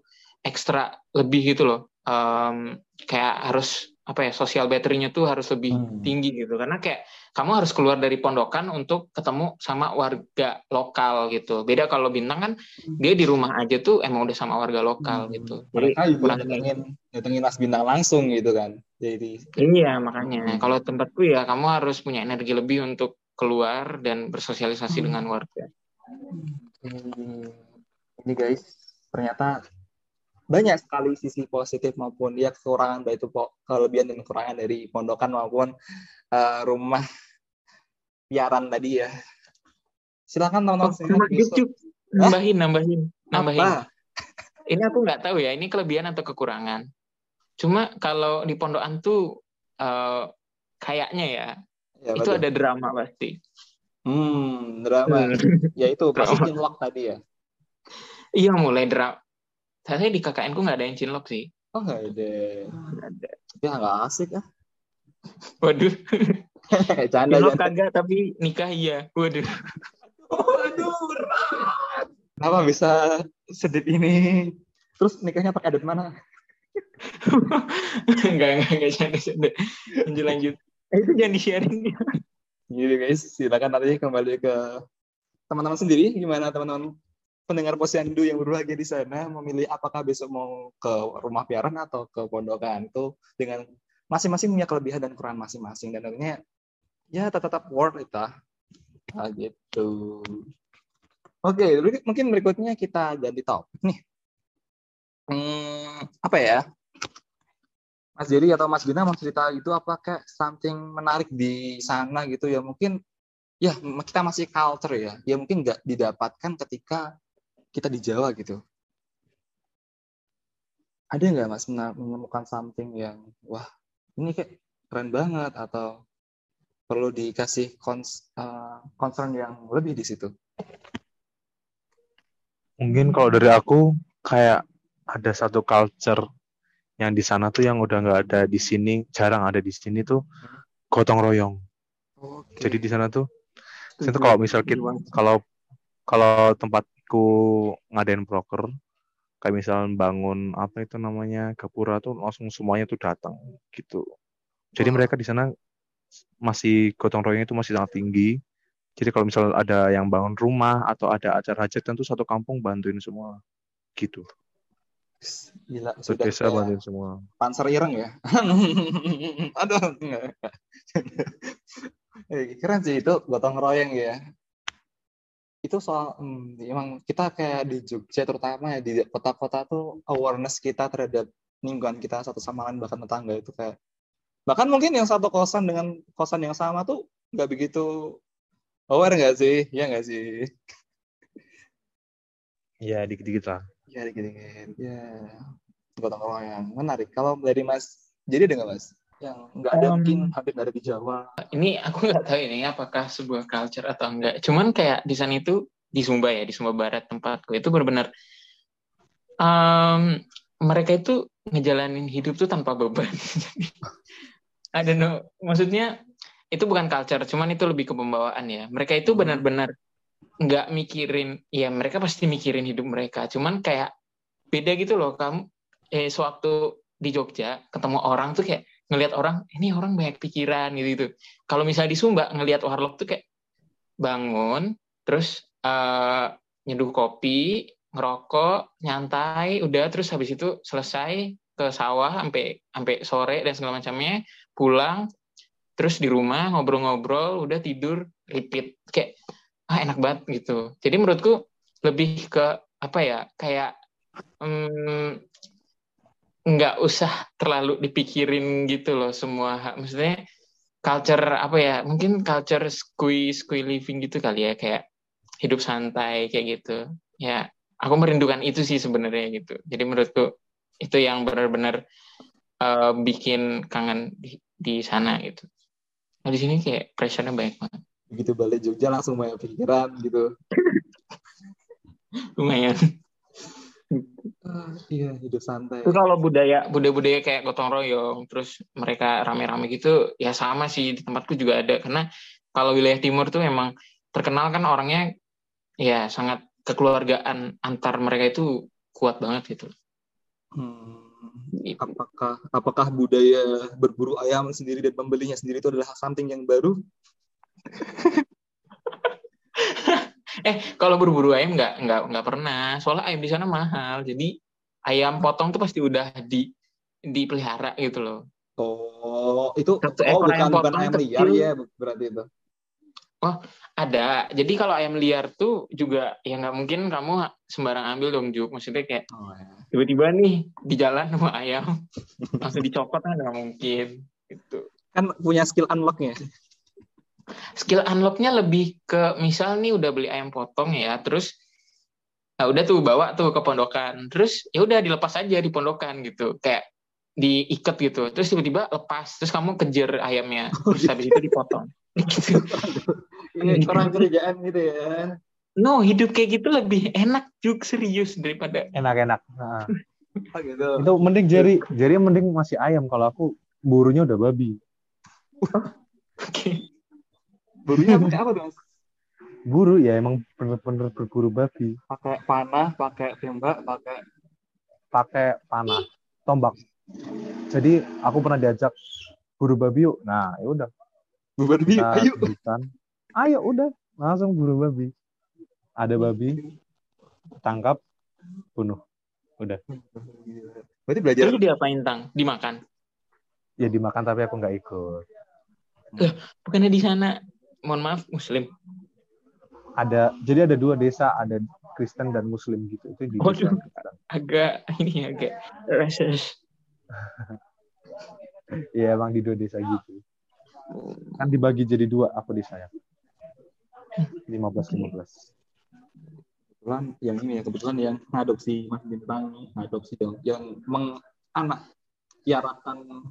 ekstra lebih gitu loh. Um, kayak harus apa ya sosial battery-nya tuh harus lebih hmm. tinggi gitu karena kayak kamu harus keluar dari pondokan untuk ketemu sama warga lokal gitu beda kalau bintang kan dia di rumah aja tuh emang udah sama warga lokal hmm. gitu mereka juga datengin datengin mas bintang langsung gitu kan jadi iya makanya hmm. kalau tempatku ya kamu harus punya energi lebih untuk keluar dan bersosialisasi hmm. dengan warga hmm. ini guys ternyata banyak sekali sisi positif maupun ya kekurangan baik itu kelebihan dan kekurangan dari pondokan maupun uh, rumah piaran tadi ya. Silakan teman-teman oh, YouTube. Nambahin, nambahin, nambahin. Apa? Ini aku nggak tahu ya, ini kelebihan atau kekurangan. Cuma kalau di pondokan tuh uh, kayaknya ya, ya itu ada drama pasti. Hmm, drama. Hmm. ya itu (laughs) pasti tadi ya. Iya, mulai drama saya di KKN ku nggak ada yang cinlok sih. Oh nggak ada. Nggak ada. Ya nggak asik ah. (laughs) Waduh. (laughs) Canda cinlok kagak tapi nikah iya. Waduh. Waduh berat. Kenapa bisa sedih ini? Terus nikahnya pakai adat mana? (laughs) enggak, enggak, enggak, canda, canda. Lanjut, lanjut. Eh, itu jangan di-sharing. Jadi guys, silakan nanti kembali ke teman-teman sendiri. Gimana teman-teman pendengar posyandu yang berbahagia di sana memilih apakah besok mau ke rumah piaran atau ke pondokan. Itu dengan masing-masing punya kelebihan dan kekurangan masing-masing. Dan akhirnya ya tetap tetap worth it lah. Nah, gitu. Oke mungkin berikutnya kita ganti topik nih. Hmm, apa ya? Mas Jerry atau Mas Gina mau cerita itu apa kayak something menarik di sana gitu ya? Mungkin ya kita masih culture ya. Ya mungkin nggak didapatkan ketika kita di Jawa gitu. Ada nggak mas menemukan something yang wah ini kayak keren banget atau perlu dikasih cons, uh, concern yang lebih di situ? Mungkin kalau dari aku kayak ada satu culture yang di sana tuh yang udah nggak ada di sini jarang ada di sini tuh gotong royong. Okay. jadi di sana tuh itu kalau misal kita kalau kalau tempat aku ngadain broker kayak misalnya bangun apa itu namanya gapura tuh langsung semuanya tuh datang gitu jadi wow. mereka di sana masih gotong royong itu masih sangat tinggi jadi kalau misalnya ada yang bangun rumah atau ada acara hajat tentu satu kampung bantuin semua gitu Gila, sudah desa bantuin semua. Panser ireng ya. (laughs) Aduh, enggak. (laughs) Eh, keren sih itu gotong royong ya itu soal hmm, emang kita kayak di Jogja terutama ya di kota-kota tuh awareness kita terhadap lingkungan kita satu sama lain bahkan tetangga itu kayak bahkan mungkin yang satu kosan dengan kosan yang sama tuh nggak begitu aware nggak sih? Ya nggak sih? Ya dikit-dikit lah. Ya dikit-dikit. Ya gotong royong. Menarik. Kalau dari mas jadi dengan mas yang nggak ada um, mungkin hampir dari di Jawa. Ini aku nggak tahu ini apakah sebuah culture atau enggak. Cuman kayak di sana itu di Sumba ya di Sumba Barat tempatku itu benar-benar um, mereka itu ngejalanin hidup tuh tanpa beban. (laughs) I don't know. Maksudnya itu bukan culture, cuman itu lebih ke pembawaan ya. Mereka itu benar-benar nggak mikirin, ya mereka pasti mikirin hidup mereka. Cuman kayak beda gitu loh. Kamu eh sewaktu di Jogja ketemu orang tuh kayak ngelihat orang ini orang banyak pikiran gitu gitu. Kalau misalnya di Sumba ngelihat warlock tuh kayak bangun terus uh, nyeduh kopi ngerokok nyantai udah terus habis itu selesai ke sawah sampai sampai sore dan segala macamnya pulang terus di rumah ngobrol-ngobrol udah tidur repeat kayak ah enak banget gitu jadi menurutku lebih ke apa ya kayak hmm, nggak usah terlalu dipikirin gitu loh semua. Maksudnya culture apa ya mungkin culture squeeze squeeze living gitu kali ya kayak hidup santai kayak gitu. Ya aku merindukan itu sih sebenarnya gitu. Jadi menurutku itu yang benar-benar uh, bikin kangen di, di sana gitu. Nah di sini kayak pressure-nya banyak banget. Begitu balik Jogja langsung banyak pikiran gitu. (laughs) Lumayan iya hidup santai. Itu kalau budaya budaya budaya kayak gotong royong terus mereka rame-rame gitu ya sama sih di tempatku juga ada. Karena kalau wilayah timur tuh memang terkenal kan orangnya ya sangat kekeluargaan antar mereka itu kuat banget gitu. Hmm. apakah apakah budaya berburu ayam sendiri dan membelinya sendiri itu adalah something yang baru (laughs) eh kalau berburu ayam nggak nggak nggak pernah. Soalnya ayam di sana mahal. Jadi ayam potong tuh pasti udah di dipelihara gitu loh. Oh itu Satu oh bukan ayam bukan ayam liar ya berarti itu. Oh ada. Jadi kalau ayam liar tuh juga ya nggak mungkin kamu sembarang ambil dong Juk maksudnya kayak oh, ya. tiba-tiba nih di jalan sama ayam. (laughs) Langsung dicopot kan nggak mungkin. Gitu. Kan punya skill unlocknya skill unlocknya lebih ke misal nih udah beli ayam potong ya terus nah udah tuh bawa tuh ke pondokan terus ya udah dilepas aja di pondokan gitu kayak diikat gitu terus tiba-tiba lepas terus kamu kejar ayamnya (laughs) oh, terus habis itu dipotong (laughs) gitu ini orang kerjaan gitu ya no hidup kayak gitu lebih enak juga serius daripada enak-enak nah. (laughs) oh, gitu. itu mending jari jari mending masih ayam kalau aku burunya udah babi oke okay. Burunya (laughs) pakai apa tuh? Buru ya emang bener-bener berburu babi. Pakai panah, pakai tembak, pakai pakai panah, tombak. Jadi aku pernah diajak buru babi yuk. Nah, ya udah. Buru babi, Kita ayo. Hutan. Ayo udah, langsung buru babi. Ada babi, tangkap, bunuh. Udah. Berarti belajar. Terus diapain tang? Dimakan? Ya dimakan tapi aku nggak ikut. Loh, bukannya di sana mohon maaf Muslim? Ada, jadi ada dua desa, ada Kristen dan Muslim gitu. Itu di oh, agak ini agak rasis. (laughs) Iya emang di dua desa gitu. Kan dibagi jadi dua aku di saya. 15 15. Kebetulan yang ini ya kebetulan yang adopsi Mas Bintang adopsi dong yang menganak kiarakan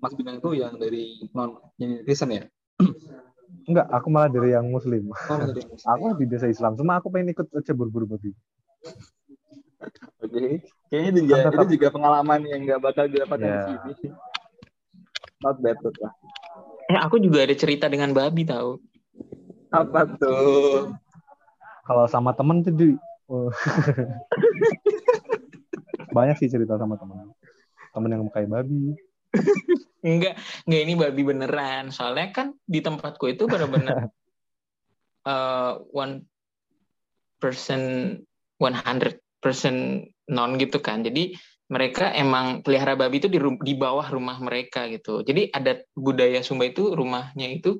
Mas Bintang itu yang dari non yang Kristen ya? (clears throat) Enggak, aku malah dari yang muslim. Oh, dari muslim. aku di desa Islam, cuma aku pengen ikut aja berburu babi. Oke, okay. kayaknya itu juga, itu juga pengalaman yang nggak bakal didapatkan yeah. di sini. Not bad tuh lah. Eh, aku juga ada cerita dengan babi tahu. Apa tuh? Kalau sama temen tuh di oh. (laughs) banyak sih cerita sama temen. Temen yang kayak babi enggak, enggak ini babi beneran. Soalnya kan di tempatku itu benar-benar uh, (laughs) one person one hundred percent non gitu kan. Jadi mereka emang pelihara babi itu di, di bawah rumah mereka gitu. Jadi ada budaya Sumba itu rumahnya itu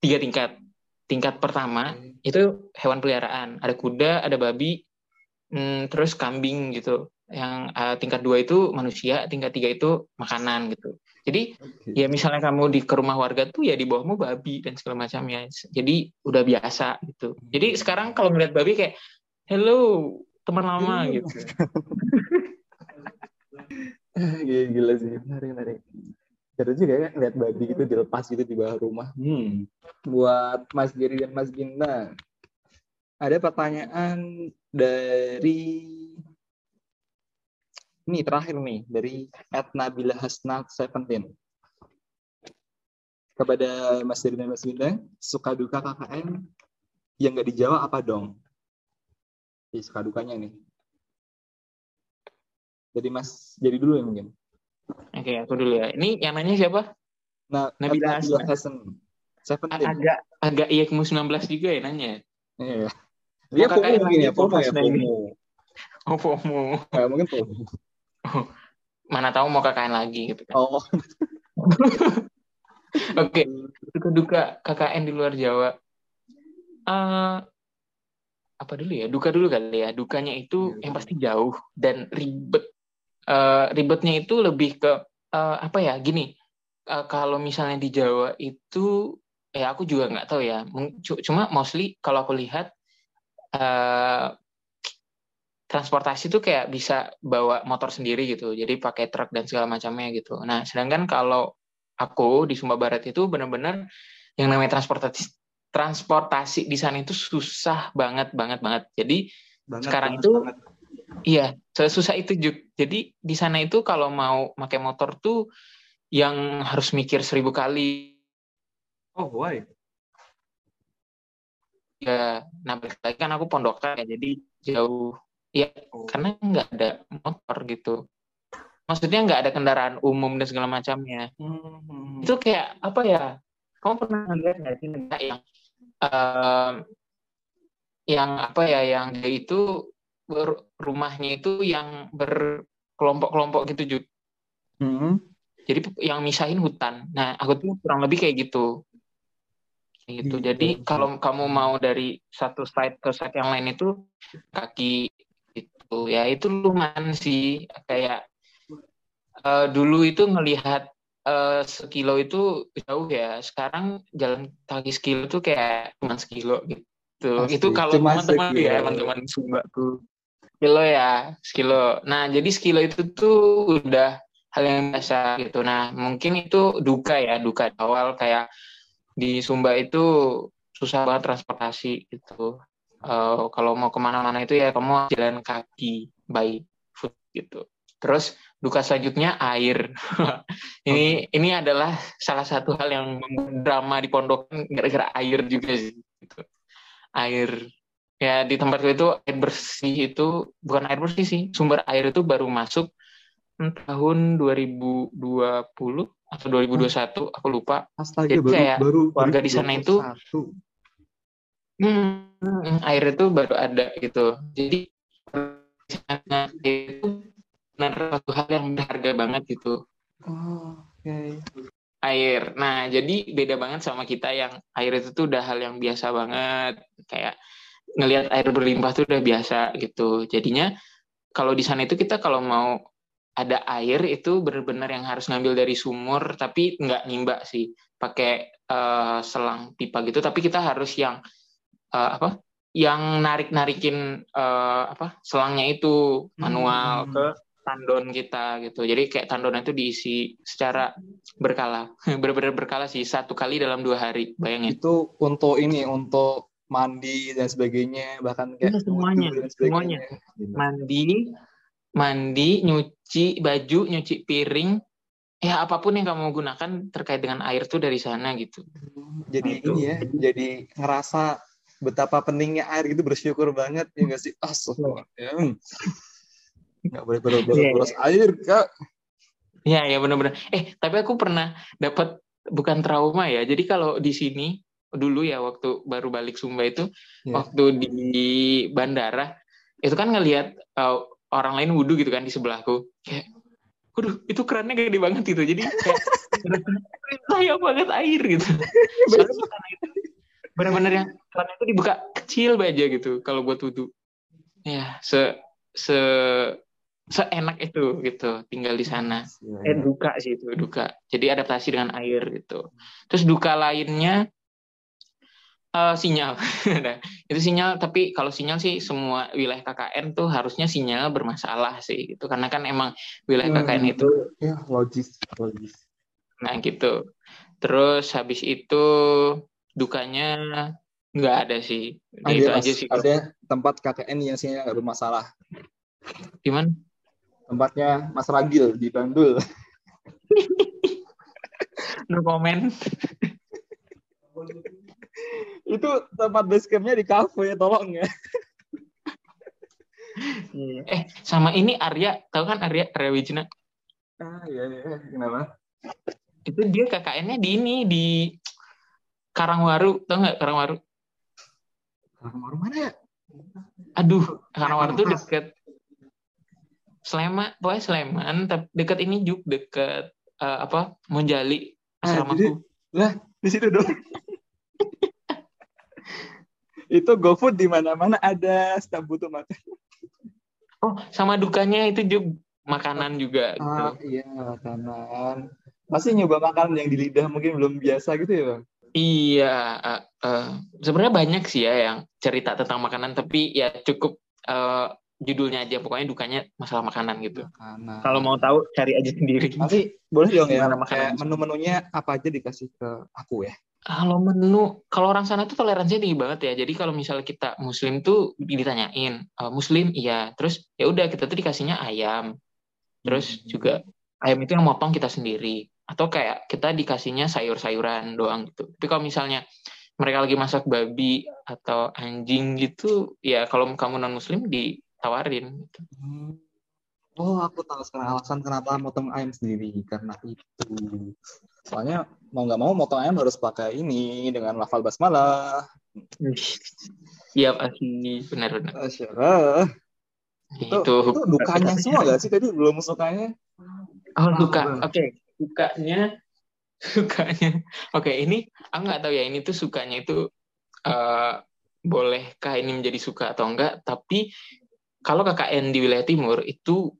tiga tingkat. Tingkat pertama hmm. itu hewan peliharaan. Ada kuda, ada babi, hmm, terus kambing gitu yang uh, tingkat dua itu manusia, tingkat tiga itu makanan gitu. Jadi okay. ya misalnya kamu di ke rumah warga tuh ya di bawahmu babi dan segala macamnya. Jadi udah biasa gitu. Jadi hmm. sekarang kalau melihat babi kayak hello teman lama gitu. (laughs) Gila sih, menarik menarik. Seru juga ya lihat babi gitu dilepas gitu di bawah rumah. Hmm. Buat Mas Giri dan Mas Ginta, ada pertanyaan dari Ini terakhir nih dari Nabila Hasna Seventeen. Kepada Mas Diri dan Mas Winda, suka duka KKN yang nggak dijawab apa dong? Jadi suka dukanya nih. Jadi Mas, jadi dulu ya mungkin. Oke, aku dulu ya. Ini yang nanya siapa? Nah, Nabila. Hasan. Seventeen. Agak agak IEKMU 19 juga ya nanya. Iya. Dia FOMO mungkin ya, FOMO ya, FOMO. Oh, FOMO. Eh, mungkin FOMO. (laughs) Mana tahu mau KKN lagi gitu kan. Oh, (laughs) Oke, duka-duka KKN di luar Jawa. Eh, apa dulu ya? Duka dulu kali ya. Dukanya itu Iya, yang pasti jauh dan ribet. Eh, ribetnya itu lebih ke eh, apa ya? Gini, eh, kalau misalnya di Jawa itu, ya aku juga nggak tahu ya. Cuma mostly kalau aku lihat eh, transportasi itu kayak bisa bawa motor sendiri gitu. Jadi pakai truk dan segala macamnya gitu. Nah, sedangkan kalau aku di Sumba Barat itu benar-benar yang namanya transportasi transportasi di sana itu susah banget banget banget. Jadi banget, Sekarang banget, itu banget. iya susah itu Juk. Jadi di sana itu kalau mau pakai motor tuh yang harus mikir seribu kali Oh, why? ya. Nah lagi kan aku pondokan ya, jadi jauh. Ya Oh. karena nggak ada motor gitu. Maksudnya nggak ada kendaraan umum dan segala macamnya. Hmm. itu kayak apa ya kamu pernah lihat nggak sih negara yang em, yang apa ya yang dia itu ber- rumahnya itu yang berkelompok-kelompok gitu Jud. Hmm. jadi yang misahin hutan nah aku tuh kurang lebih kayak gitu Kayak gitu Gitu. jadi kalau kamu mau dari satu site ke site yang lain itu kaki itu ya itu lumayan sih. Kayak eh, dulu itu ngelihat eh, sekilo itu jauh ya. Sekarang jalan kaki sekilo itu kayak cuma sekilo gitu. Pasti, itu kalau teman-teman ya teman-teman Sumba tuh. Kilo ya sekilo. Nah jadi sekilo itu tuh udah hal yang biasa gitu. Nah mungkin itu duka ya duka awal. Kayak di Sumba itu susah banget transportasi gitu Eh, kalau mau ke mana-mana itu ya kamu jalan kaki by foot gitu. Terus duka selanjutnya air. (laughs) Ini ini adalah salah satu hal yang drama di pondokan gara-gara air juga sih gitu. air. Ya di tempat itu air bersih itu bukan air bersih sih sumber air itu baru masuk tahun 2020 atau 2021 aku lupa. Astaga, Jadi baru, kayak baru warga di sana itu 2021. Hmm, hmm, air itu baru ada gitu. Jadi di sana itu benar satu hal yang berharga banget gitu. Oh, oke. Air. Nah, jadi beda banget sama kita yang air itu tuh udah hal yang biasa banget. Kayak ngelihat air berlimpah tuh udah biasa gitu. Jadinya kalau di sana itu kita kalau mau ada air itu benar-benar yang harus ngambil dari sumur tapi nggak nimba sih pakai eh, selang pipa gitu tapi kita harus yang eh, apa yang narik narikin apa selangnya itu manual Hmm. ke tandon kita gitu jadi kayak tandon itu diisi secara berkala (laughs) benar-benar berkala sih satu kali dalam dua hari bayangin Itu untuk ini, untuk mandi dan sebagainya, bahkan kayak Iya, semuanya, wudhu dan sebagainya. semuanya. Gila. mandi mandi nyuci baju nyuci piring ya apa pun yang kamu gunakan terkait dengan air tuh dari sana gitu Jadi Nah, itu. ini ya, jadi ngerasa betapa pentingnya air gitu bersyukur banget ya nggak sih? Astagfirullah. Nggak boleh boros, boros, Iya, air, Kak. ya ya benar-benar eh tapi aku pernah dapat bukan trauma ya jadi kalau di sini dulu ya waktu baru balik Sumba itu Iya. waktu di bandara itu kan ngelihat uh, orang lain wudhu gitu kan di sebelahku kayak waduh itu kerannya gede banget gitu jadi kayak (laughs) saya banget air gitu Soalnya itu benar-benar yang kerannya itu dibuka kecil aja gitu kalau buat wudhu. Ya se se seenak itu gitu tinggal di sana. Eh duka sih itu. Duka. Jadi adaptasi dengan air gitu. Terus duka lainnya eh, sinyal. (laughs) Nah, itu sinyal tapi kalau sinyal sih semua wilayah KKN tuh harusnya sinyal bermasalah sih gitu. Karena kan emang wilayah KKN Hmm. itu Ya, logis, logis. nah gitu. Terus habis itu dukanya nggak ada sih Ada, itu Mas, aja sih ada tempat KKN yang sinyal nggak bermasalah. gimana Tempatnya Mas Ragil di Bandul. (laughs) No comment. (laughs) itu tempat base campnya di kafe, tolong ya. (laughs) Eh, sama ini Arya, tahu kan Arya Arya Wijna? Ah, iya, iya. Kenapa? Itu dia KKN-nya di ini di Karangwaru, tahu nggak Karangwaru? Kamar mana ya? Aduh, Karangwaru tuh deket Sleman, pokoknya Sleman, tapi deket ini juga deket eh, apa? Monjali Ah, asramaku. Di situ dong. (laughs) itu GoFood di mana-mana ada setiap butuh makan. Oh, sama dukanya itu juga makanan juga gitu. Ah, iya, makanan. Pasti nyoba makanan yang di lidah mungkin belum biasa gitu ya, Bang? Iya, eh, eh, sebenarnya banyak sih ya yang cerita tentang makanan, tapi ya cukup eh, judulnya aja, pokoknya dukanya masalah makanan gitu. Makanan. Kalau mau tahu cari aja sendiri. Nanti boleh dong ya, kayak menu-menunya apa aja dikasih ke aku ya. Kalau menu, kalau orang sana tuh toleransinya tinggi banget ya. Jadi kalau misalnya kita muslim tuh ditanyain, "Eh, muslim iya, terus ya udah kita tuh dikasihnya ayam. Terus juga ayam itu yang motong kita sendiri. Atau kayak kita dikasihnya sayur-sayuran doang gitu. Tapi kalau misalnya mereka lagi masak babi atau anjing gitu, ya kalau kamu non muslim ditawarin. gitu. Hmm. Oh, aku tahu sekarang alasan kenapa motong ayam sendiri karena itu. Soalnya mau nggak mau motong ayam harus pakai ini dengan lafal basmalah. (laughs) Iya pasti benar-benar. Asyara. Itu, Itu, itu dukanya semua gak sih tadi belum sukanya? Oh, duka. Oke, dukanya (laughs) sukanya. Oke, ini aku nggak tahu ya ini tuh sukanya itu eh bolehkah ini menjadi suka atau enggak, tapi kalau KKN di wilayah timur itu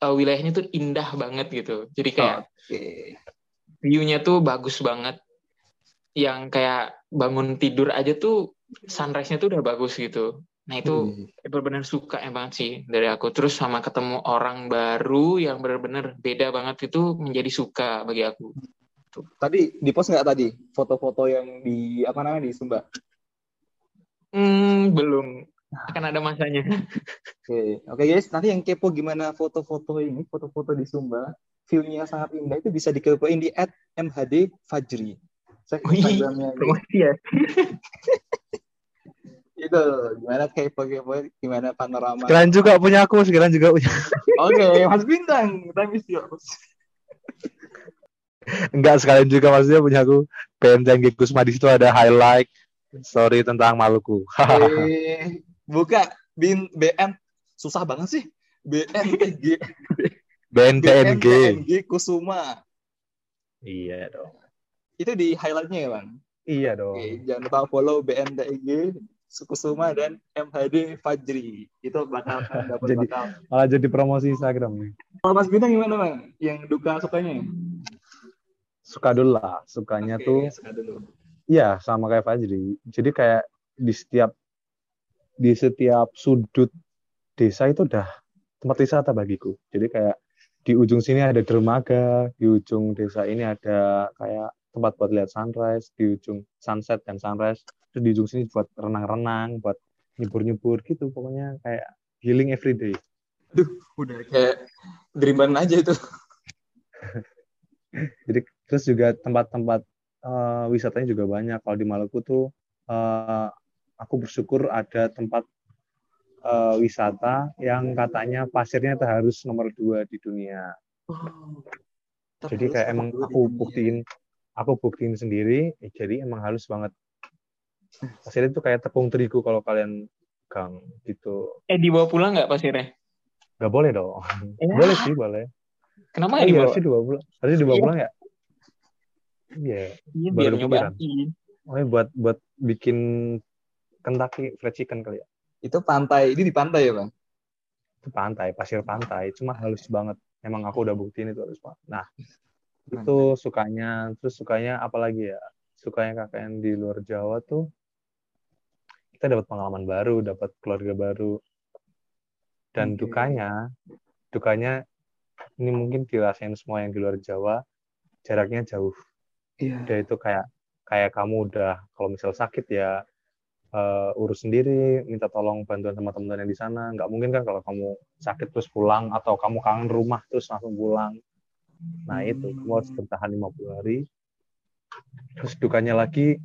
eh, wilayahnya tuh indah banget gitu. Jadi kayak Oke. view-nya tuh bagus banget. Yang kayak bangun tidur aja tuh sunrise-nya tuh udah bagus gitu. Nah, itu Wih. benar-benar suka ya banget sih dari aku. Terus sama ketemu orang baru yang benar-benar beda banget itu menjadi suka bagi aku. Tadi di post nggak tadi? Foto-foto yang di apa namanya di Sumba? hmm, belum. Akan ada masanya. Oke, oke guys, nanti yang kepo gimana foto-foto ini, foto-foto di Sumba, view-nya sangat indah itu bisa dikepoin di @mhdfajri. Wih, Instagramnya promosi ya (laughs) itu gimana kepo-kepo gimana panorama. Sekalian juga punya aku, sekalian juga punya. Oke, Mas Bintang, kita miss you. Enggak sekalian juga maksudnya punya aku. PMTNG Kusma di situ ada highlight story tentang Maluku. Eh, buka bin BN susah banget sih. BNTG BNTNG. BNTNG Kusuma. Iya dong. Itu di highlightnya ya, Bang. Iya dong. Oke, jangan lupa follow BNTG Kusuma dan MHD Fajri. Itu bakal (laughs) dapat Jadi- bakal. Malah jadi promosi Instagram nih. Kalau Mas Bintang gimana, Bang? Yang duka sukanya? Suka dulu lah. Sukanya Oke, tuh suka dulu. Iya, sama kayak Fajri. Jadi kayak di setiap di setiap sudut desa itu udah tempat wisata bagiku. Jadi kayak di ujung sini ada dermaga, di ujung desa ini ada kayak tempat buat lihat sunrise, di ujung sunset dan sunrise, terus di ujung sini buat renang-renang, buat nyebur-nyebur gitu. Pokoknya kayak healing every day. Udah kayak dreaman aja itu. (laughs) Jadi terus juga tempat-tempat eh, wisatanya juga banyak. Kalau di Maluku tuh eh, aku bersyukur ada tempat eh, wisata yang katanya pasirnya itu harus nomor dua di dunia. Jadi kayak emang aku buktiin, aku buktiin sendiri. eh, jadi emang halus banget. Pasirnya itu kayak tepung terigu kalau kalian gang gitu. eh dibawa pulang nggak pasirnya Gak boleh dong. Ya. Boleh sih, boleh. kenapa nggak iya, dibawa harusnya dibawa pulang. Harusnya dibawa Iya. pulang ya? Iya. iya baru biar nyobain Oh, ya, buat buat bikin Kentucky fried chicken kali ya. Itu pantai, ini di pantai ya, Bang? Itu pantai, pasir pantai, cuma halus banget. Emang aku udah buktiin itu halus banget. Nah, itu sukanya, terus sukanya apa lagi ya? Sukanya KKN di luar Jawa tuh kita dapat pengalaman baru, dapat keluarga baru. Dan Oke. dukanya, dukanya ini mungkin dirasain semua yang di luar Jawa, jaraknya jauh. Iya. Udah itu kayak kayak kamu udah kalau misal sakit ya uh, urus sendiri, minta tolong bantuan sama teman-teman yang di sana. Nggak mungkin kan kalau kamu sakit terus pulang atau kamu kangen rumah terus langsung pulang. Nah itu, kamu harus bertahan 50 hari. Terus dukanya lagi,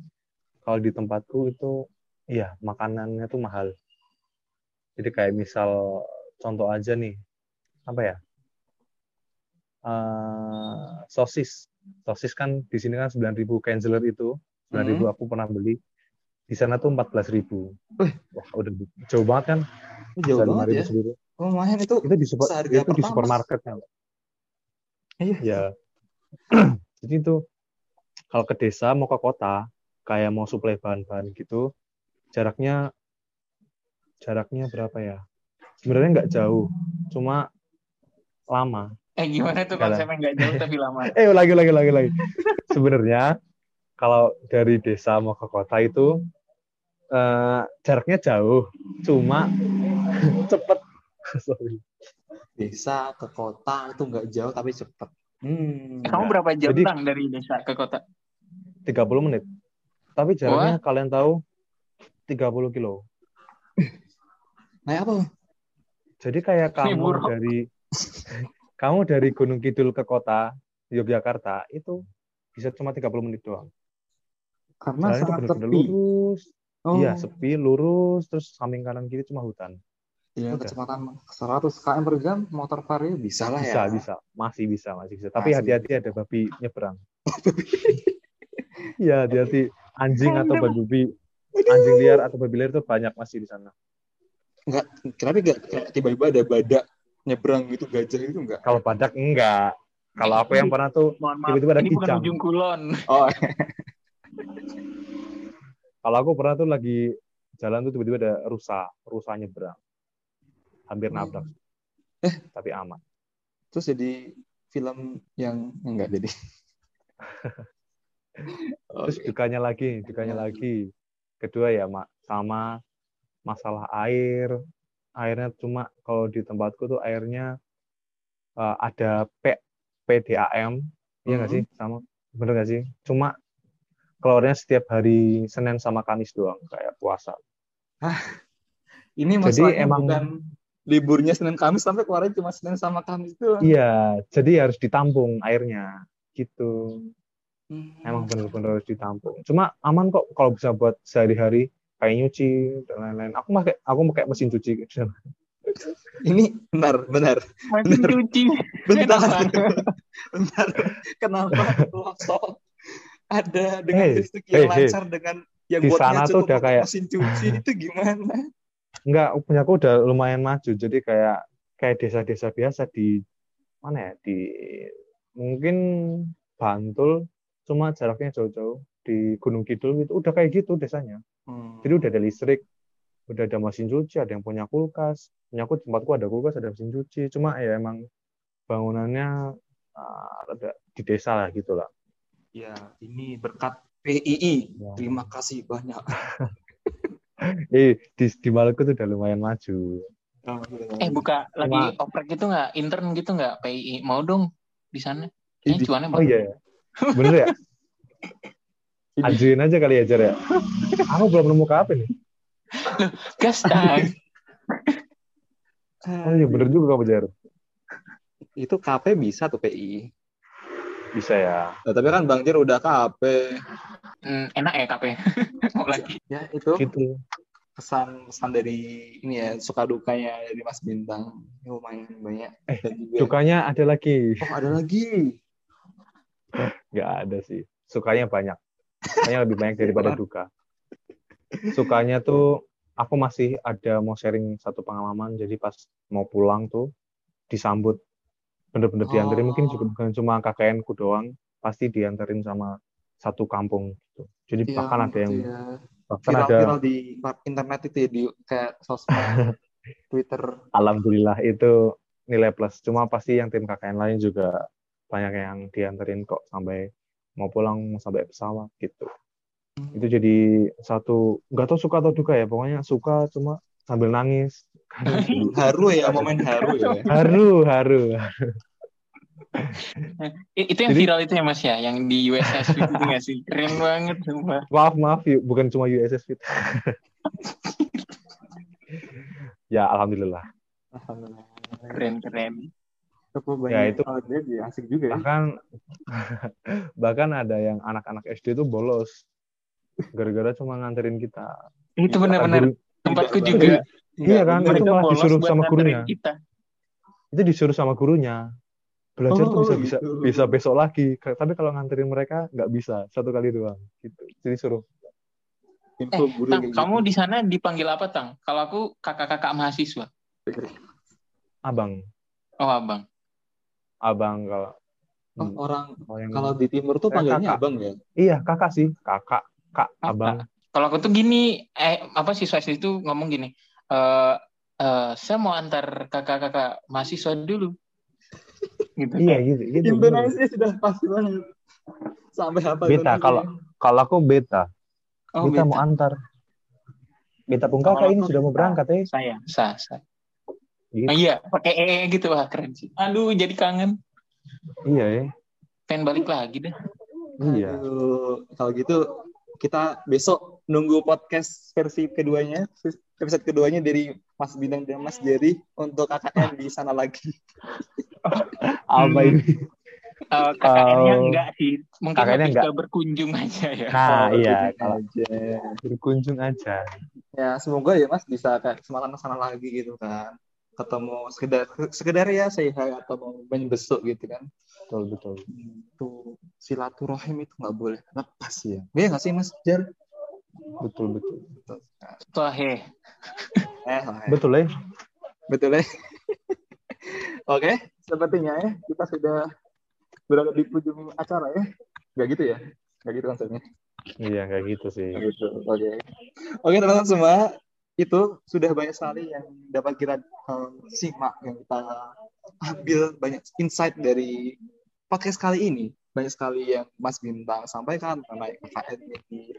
kalau di tempatku itu, iya makanannya tuh mahal. Jadi kayak misal contoh aja nih, apa ya? Uh, sosis sosis kan di sini kan 9.000 canceler itu 9.000 hmm. aku pernah beli di sana tuh 14.000 wah udah jauh banget kan jauh banget ya sendiri. oh lumayan itu itu di, super, itu di supermarket kan iya ya (clears throat) jadi itu kalau ke desa mau ke kota kayak mau suplai bahan-bahan gitu jaraknya jaraknya berapa ya sebenarnya nggak jauh cuma lama Eh gimana tuh konsepnya nggak jauh tapi lama? (laughs) eh lagi lagi lagi lagi. Sebenarnya kalau dari desa mau ke kota itu uh, jaraknya jauh, cuma (laughs) cepet. (laughs) Sorry. Desa ke kota itu nggak jauh tapi cepet. Hmm, kamu berapa jam Jadi, dari desa ke kota? 30 menit. Tapi jaraknya What? kalian tahu 30 kilo. Nah apa? Jadi kayak kamu dari kamu dari Gunung Kidul ke kota Yogyakarta itu bisa cuma 30 menit doang. Karena Jalan sangat sepi. lurus. Oh. Iya, sepi, lurus, terus samping kanan kiri cuma hutan. Iya, kecepatan 100 km per jam motor vario bisa lah bisa, ya. Bisa, bisa. Masih bisa, masih bisa. Tapi hati-hati ada babi nyebrang. (laughs) Iya, hati-hati anjing atau babi anjing liar atau babi liar itu banyak masih di sana. Enggak, kenapa enggak tiba-tiba ada badak nyebrang gitu gajah itu enggak? Kalau badak enggak. Kalau aku yang pernah tuh tiba-tiba ada ini bukan ujung kulon. Oh. Kalau aku pernah tuh lagi jalan tuh tiba-tiba ada rusa, rusa nyebrang. Hampir nabrak. Eh, tapi aman. Terus jadi film yang enggak jadi. (laughs) Terus dukanya lagi, dukanya lagi. Kedua ya, Mak, sama masalah air, airnya cuma kalau di tempatku tuh airnya uh, ada P PDAM iya nggak mm -hmm. sih sama bener nggak sih cuma keluarnya setiap hari Senin sama Kamis doang kayak puasa Hah, ini jadi emang bukan liburnya Senin Kamis sampai keluarnya cuma Senin sama Kamis doang iya jadi harus ditampung airnya gitu hmm. emang bener-bener harus ditampung cuma aman kok kalau bisa buat sehari-hari kayak nyuci dan lain-lain. Aku pakai aku pakai mesin cuci. (laughs) Ini benar, benar. Mesin benar. cuci. Bentar. (laughs) bentar. Kenapa longsor ada dengan hey, listrik yang hey, lancar hey. dengan yang di sana tuh udah kayak mesin cuci itu gimana? Enggak, punya aku udah lumayan maju. Jadi kayak kayak desa-desa biasa di mana ya di mungkin Bantul cuma jaraknya jauh-jauh di Gunung Kidul gitu. Udah kayak gitu desanya. Hmm. jadi udah ada listrik udah ada mesin cuci ada yang punya kulkas. Punya aku tempatku ada kulkas ada mesin cuci. Cuma ya emang bangunannya uh, di desa lah gitulah ya ini berkat PII ya. terima kasih banyak (laughs) (laughs) eh di di Maluku tuh udah lumayan maju oh, eh buka lagi oprek gitu nggak intern gitu nggak PII mau dong di sana ini cuannya oh iya bener ya (laughs) Ajuin aja kali ya, Jar ya. Aku belum nemu KP nih. Loh, gas tang. oh iya, bener juga kamu, Jar. Itu KP bisa tuh PI. Bisa ya. Nah, tapi kan Bang Jar udah KP. Hmm, enak ya KP. (laughs) Mau lagi. Ya, itu. Gitu. Kesan kesan dari ini ya suka dukanya dari Mas Bintang lumayan banyak. Eh, Dan juga, dukanya ada lagi. Oh, ada lagi. Gak ada sih. Sukanya banyak. Kayaknya lebih banyak daripada duka. Sukanya tuh aku masih ada mau sharing satu pengalaman. Jadi pas mau pulang tuh disambut bener-bener oh. dianterin mungkin juga bukan cuma KKN-ku doang pasti dianterin sama satu kampung gitu. Jadi ya, bahkan ada yang ya. bahkan viral, ada viral di internet itu ya, di kayak sosmed (laughs) Twitter. Alhamdulillah itu nilai plus. Cuma pasti yang tim KKN lain juga banyak yang dianterin kok sampai mau pulang sampai pesawat gitu hmm. itu jadi satu nggak tahu suka atau duka ya pokoknya suka cuma sambil nangis (laughs) haru ya momen haru ya haru haru I- itu yang Jadi- viral itu ya mas ya, yang di USS itu nggak sih? Keren banget sumpah. Maaf maaf yuk, bukan cuma USS Fit. ya alhamdulillah. Alhamdulillah. Keren keren. Cukup banyak Ya, itu- asik juga ya. Bahkan (laughs) bahkan ada yang anak-anak SD itu bolos gara-gara cuma nganterin kita. Itu benar-benar guru- tempatku Tidak, juga. Iya kan, itu malah disuruh sama gurunya. Kita. itu disuruh sama gurunya belajar Oh, tuh bisa bisa gitu. bisa besok lagi tapi kalau nganterin mereka nggak bisa satu kali doang gitu jadi suruh Info Eh, guru Tang, kamu gitu. di sana dipanggil apa, Tang? Kalau aku kakak-kakak mahasiswa. abang Oh, abang. abang kalau Oh, Hmm, orang kalau yang kalau di timur tuh Eh, panggilnya kakak. abang ya. iya kakak sih kakak kak Kakak. abang Kalau aku tuh gini, eh apa siswa itu ngomong gini, eh eh, saya mau antar kakak-kakak mahasiswa dulu. Gitu. iya gitu gitu bener. Intonasinya sudah pasti banget. Sampai apa? beta kalau kalau aku beta Oh, beta mau beta. antar beta pun Kalau kakak ini sudah mau berangkat ya Saya, saya, saya. gitu. Oh, iya, pakai ee gitu wah keren sih. Aduh, jadi kangen. iya ya Pengen balik lagi deh. iya Aduh, kalau gitu kita besok nunggu podcast versi keduanya, episode keduanya dari Mas Bintang dan Mas Jerry untuk KKN di sana lagi. (laughs) apa ini Eh, KKN-nya Oh. enggak sih. Mungkin KKN-nya lebih enggak. berkunjung aja ya. nah iya Berkunjung kalau aja. berkunjung aja Ya semoga ya Mas bisa kayak kesempatan ke sana lagi gitu kan. Ketemu sekedar sekedar ya say hi atau mau main besok gitu kan. betul betul Itu silaturahim itu nggak boleh lepas ya. Iya nggak sih Mas Jar? Betul betul Betul. Setelah he. Eh, betul ya Betul ya. Oke, sepertinya ya kita sudah berada di ujung acara ya. Gak gitu ya? Gak gitu konsepnya. iya kayak gitu sih Gak gitu. Oke. Oke teman-teman semua, itu sudah banyak sekali yang dapat kita um, simak, yang kita ambil banyak insight dari podcast kali ini. Banyak sekali yang Mas Bintang sampaikan mengenai KKN di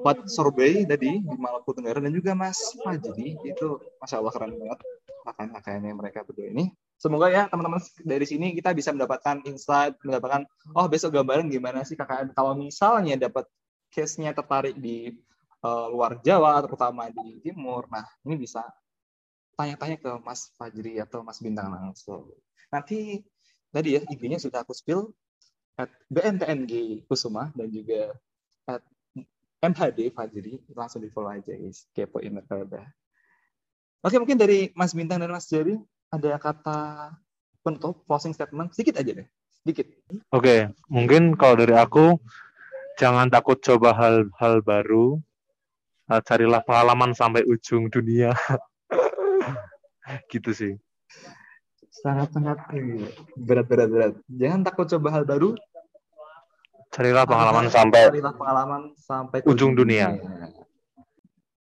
Pat Survey tadi di Maluku Tenggara dan juga Mas Fajri itu masya Allah keren banget kakak-kakaknya mereka berdua ini. Semoga ya teman-teman dari sini kita bisa mendapatkan insight, mendapatkan oh besok gambaran gimana sih KKN kalau misalnya dapat case-nya tertarik di eh, luar Jawa terutama di timur. Nah, ini bisa tanya-tanya ke Mas Fajri atau Mas Bintang langsung. Nanti tadi ya IG-nya sudah aku spill at BNTNG Kusuma dan juga at MHD Fajri langsung di follow aja guys kepoin mereka udah oke mungkin dari Mas Bintang dan Mas Jerry ada kata penutup closing statement sedikit aja deh sedikit Oke, mungkin kalau dari aku jangan takut coba hal-hal baru. Uh, carilah pengalaman sampai ujung dunia. (laughs) gitu sih. sangat sangat berat berat berat jangan takut coba hal baru Carilah pengalaman Carilah- sampai carilah pengalaman sampai ujung dunia.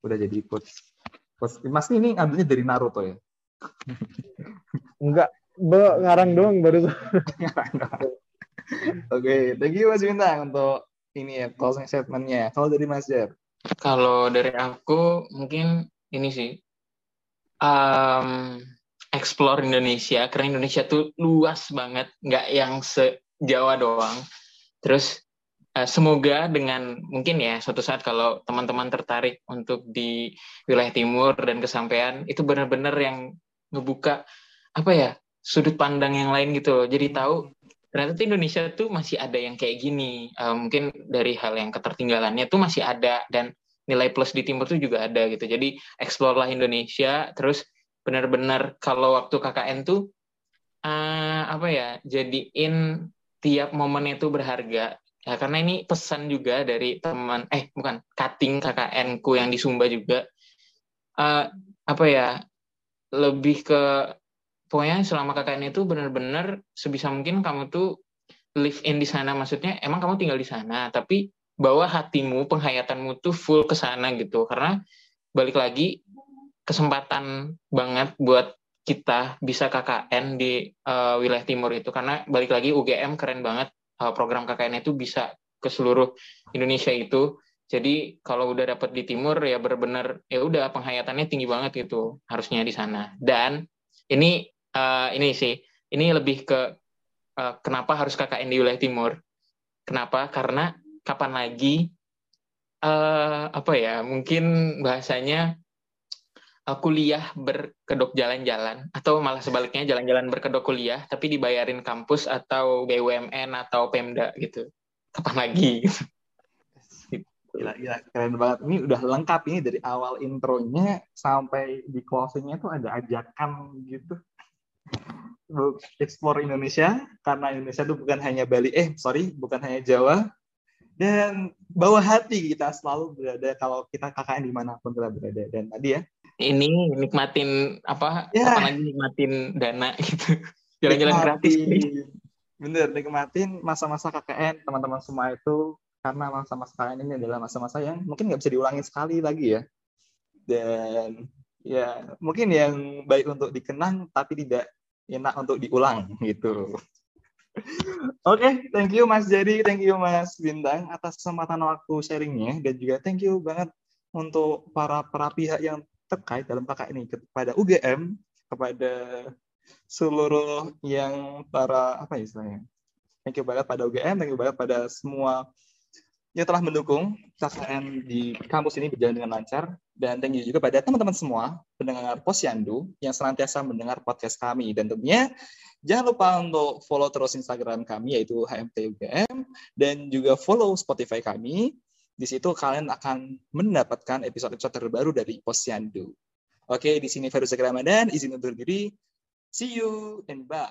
udah jadi quotes Quotes- Mas ini ngambilnya dari Naruto ya (laughs) enggak be, ngarang doang baru (laughs) Oke, thank you Mas Bintang untuk ini ya closing statementnya. Kalau dari Mas Jer, Kalau dari aku mungkin ini sih um, explore Indonesia karena Indonesia tuh luas banget, nggak yang se Jawa doang. Terus eh, semoga dengan mungkin ya suatu saat kalau teman-teman tertarik untuk di wilayah timur dan kesampaian itu benar-benar yang ngebuka apa ya sudut pandang yang lain gitu loh. Jadi tahu ternyata tuh Indonesia tuh masih ada yang kayak gini. Eh, mungkin dari hal yang ketertinggalannya tuh masih ada dan nilai plus di timur tuh juga ada gitu. Jadi explore lah Indonesia. Terus benar-benar kalau waktu KKN tuh eh, apa ya jadiin tiap momen itu berharga. Ya, karena ini pesan juga dari teman eh bukan cutting KKN ku yang di Sumba juga. Eh, apa ya lebih ke pokoknya selama KKN itu benar-benar sebisa mungkin kamu tuh live in di sana. Maksudnya emang kamu tinggal di sana tapi bawa hatimu penghayatanmu tuh full ke sana gitu. Karena balik lagi kesempatan banget buat kita bisa KKN di eh, wilayah timur itu karena balik lagi UGM keren banget eh, program KKN itu bisa ke seluruh Indonesia itu jadi kalau udah dapat di timur ya benar-benar ya udah penghayatannya tinggi banget gitu harusnya di sana dan ini eh, ini sih ini lebih ke uh, kenapa harus KKN di wilayah timur? Kenapa? Karena kapan lagi uh, apa ya? Mungkin bahasanya uh, kuliah berkedok jalan-jalan atau malah sebaliknya jalan-jalan berkedok kuliah tapi dibayarin kampus atau BUMN atau Pemda gitu. Kapan lagi? (laughs) Gila, gila, keren banget. Ini udah lengkap ini dari awal intronya sampai di closingnya tuh ada ajakan gitu. Explore Indonesia, karena Indonesia itu bukan hanya Bali, eh sorry, bukan hanya Jawa. Dan bawa hati kita selalu berada kalau kita KKN di mana pun kita berada. Dan tadi ya. Ini nikmatin apa, ya. apa lagi nikmatin dana gitu. (laughs) Jalan-jalan gratis. Bener, nikmatin masa-masa KKN teman-teman semua itu karena masa-masa kalian ini adalah masa-masa yang mungkin nggak bisa diulangi sekali lagi ya dan ya mungkin yang baik untuk dikenang tapi tidak enak untuk diulang gitu (laughs) Oke, okay, thank you Mas Jadi, thank you Mas Bintang atas kesempatan waktu sharingnya dan juga thank you banget untuk para para pihak yang terkait dalam kakak ini kepada UGM, kepada seluruh yang para apa ya istilahnya. Thank you banget pada UGM, thank you banget pada semua yang telah mendukung KKN di kampus ini berjalan dengan lancar. Dan thank you juga pada teman-teman semua pendengar Posyandu yang senantiasa mendengar podcast kami. Dan tentunya jangan lupa untuk follow terus Instagram kami yaitu HMTUGM dan juga follow Spotify kami. Di situ kalian akan mendapatkan episode-episode terbaru dari Posyandu. Oke, di sini Feru Ramadan, izin undur diri. See you and bye.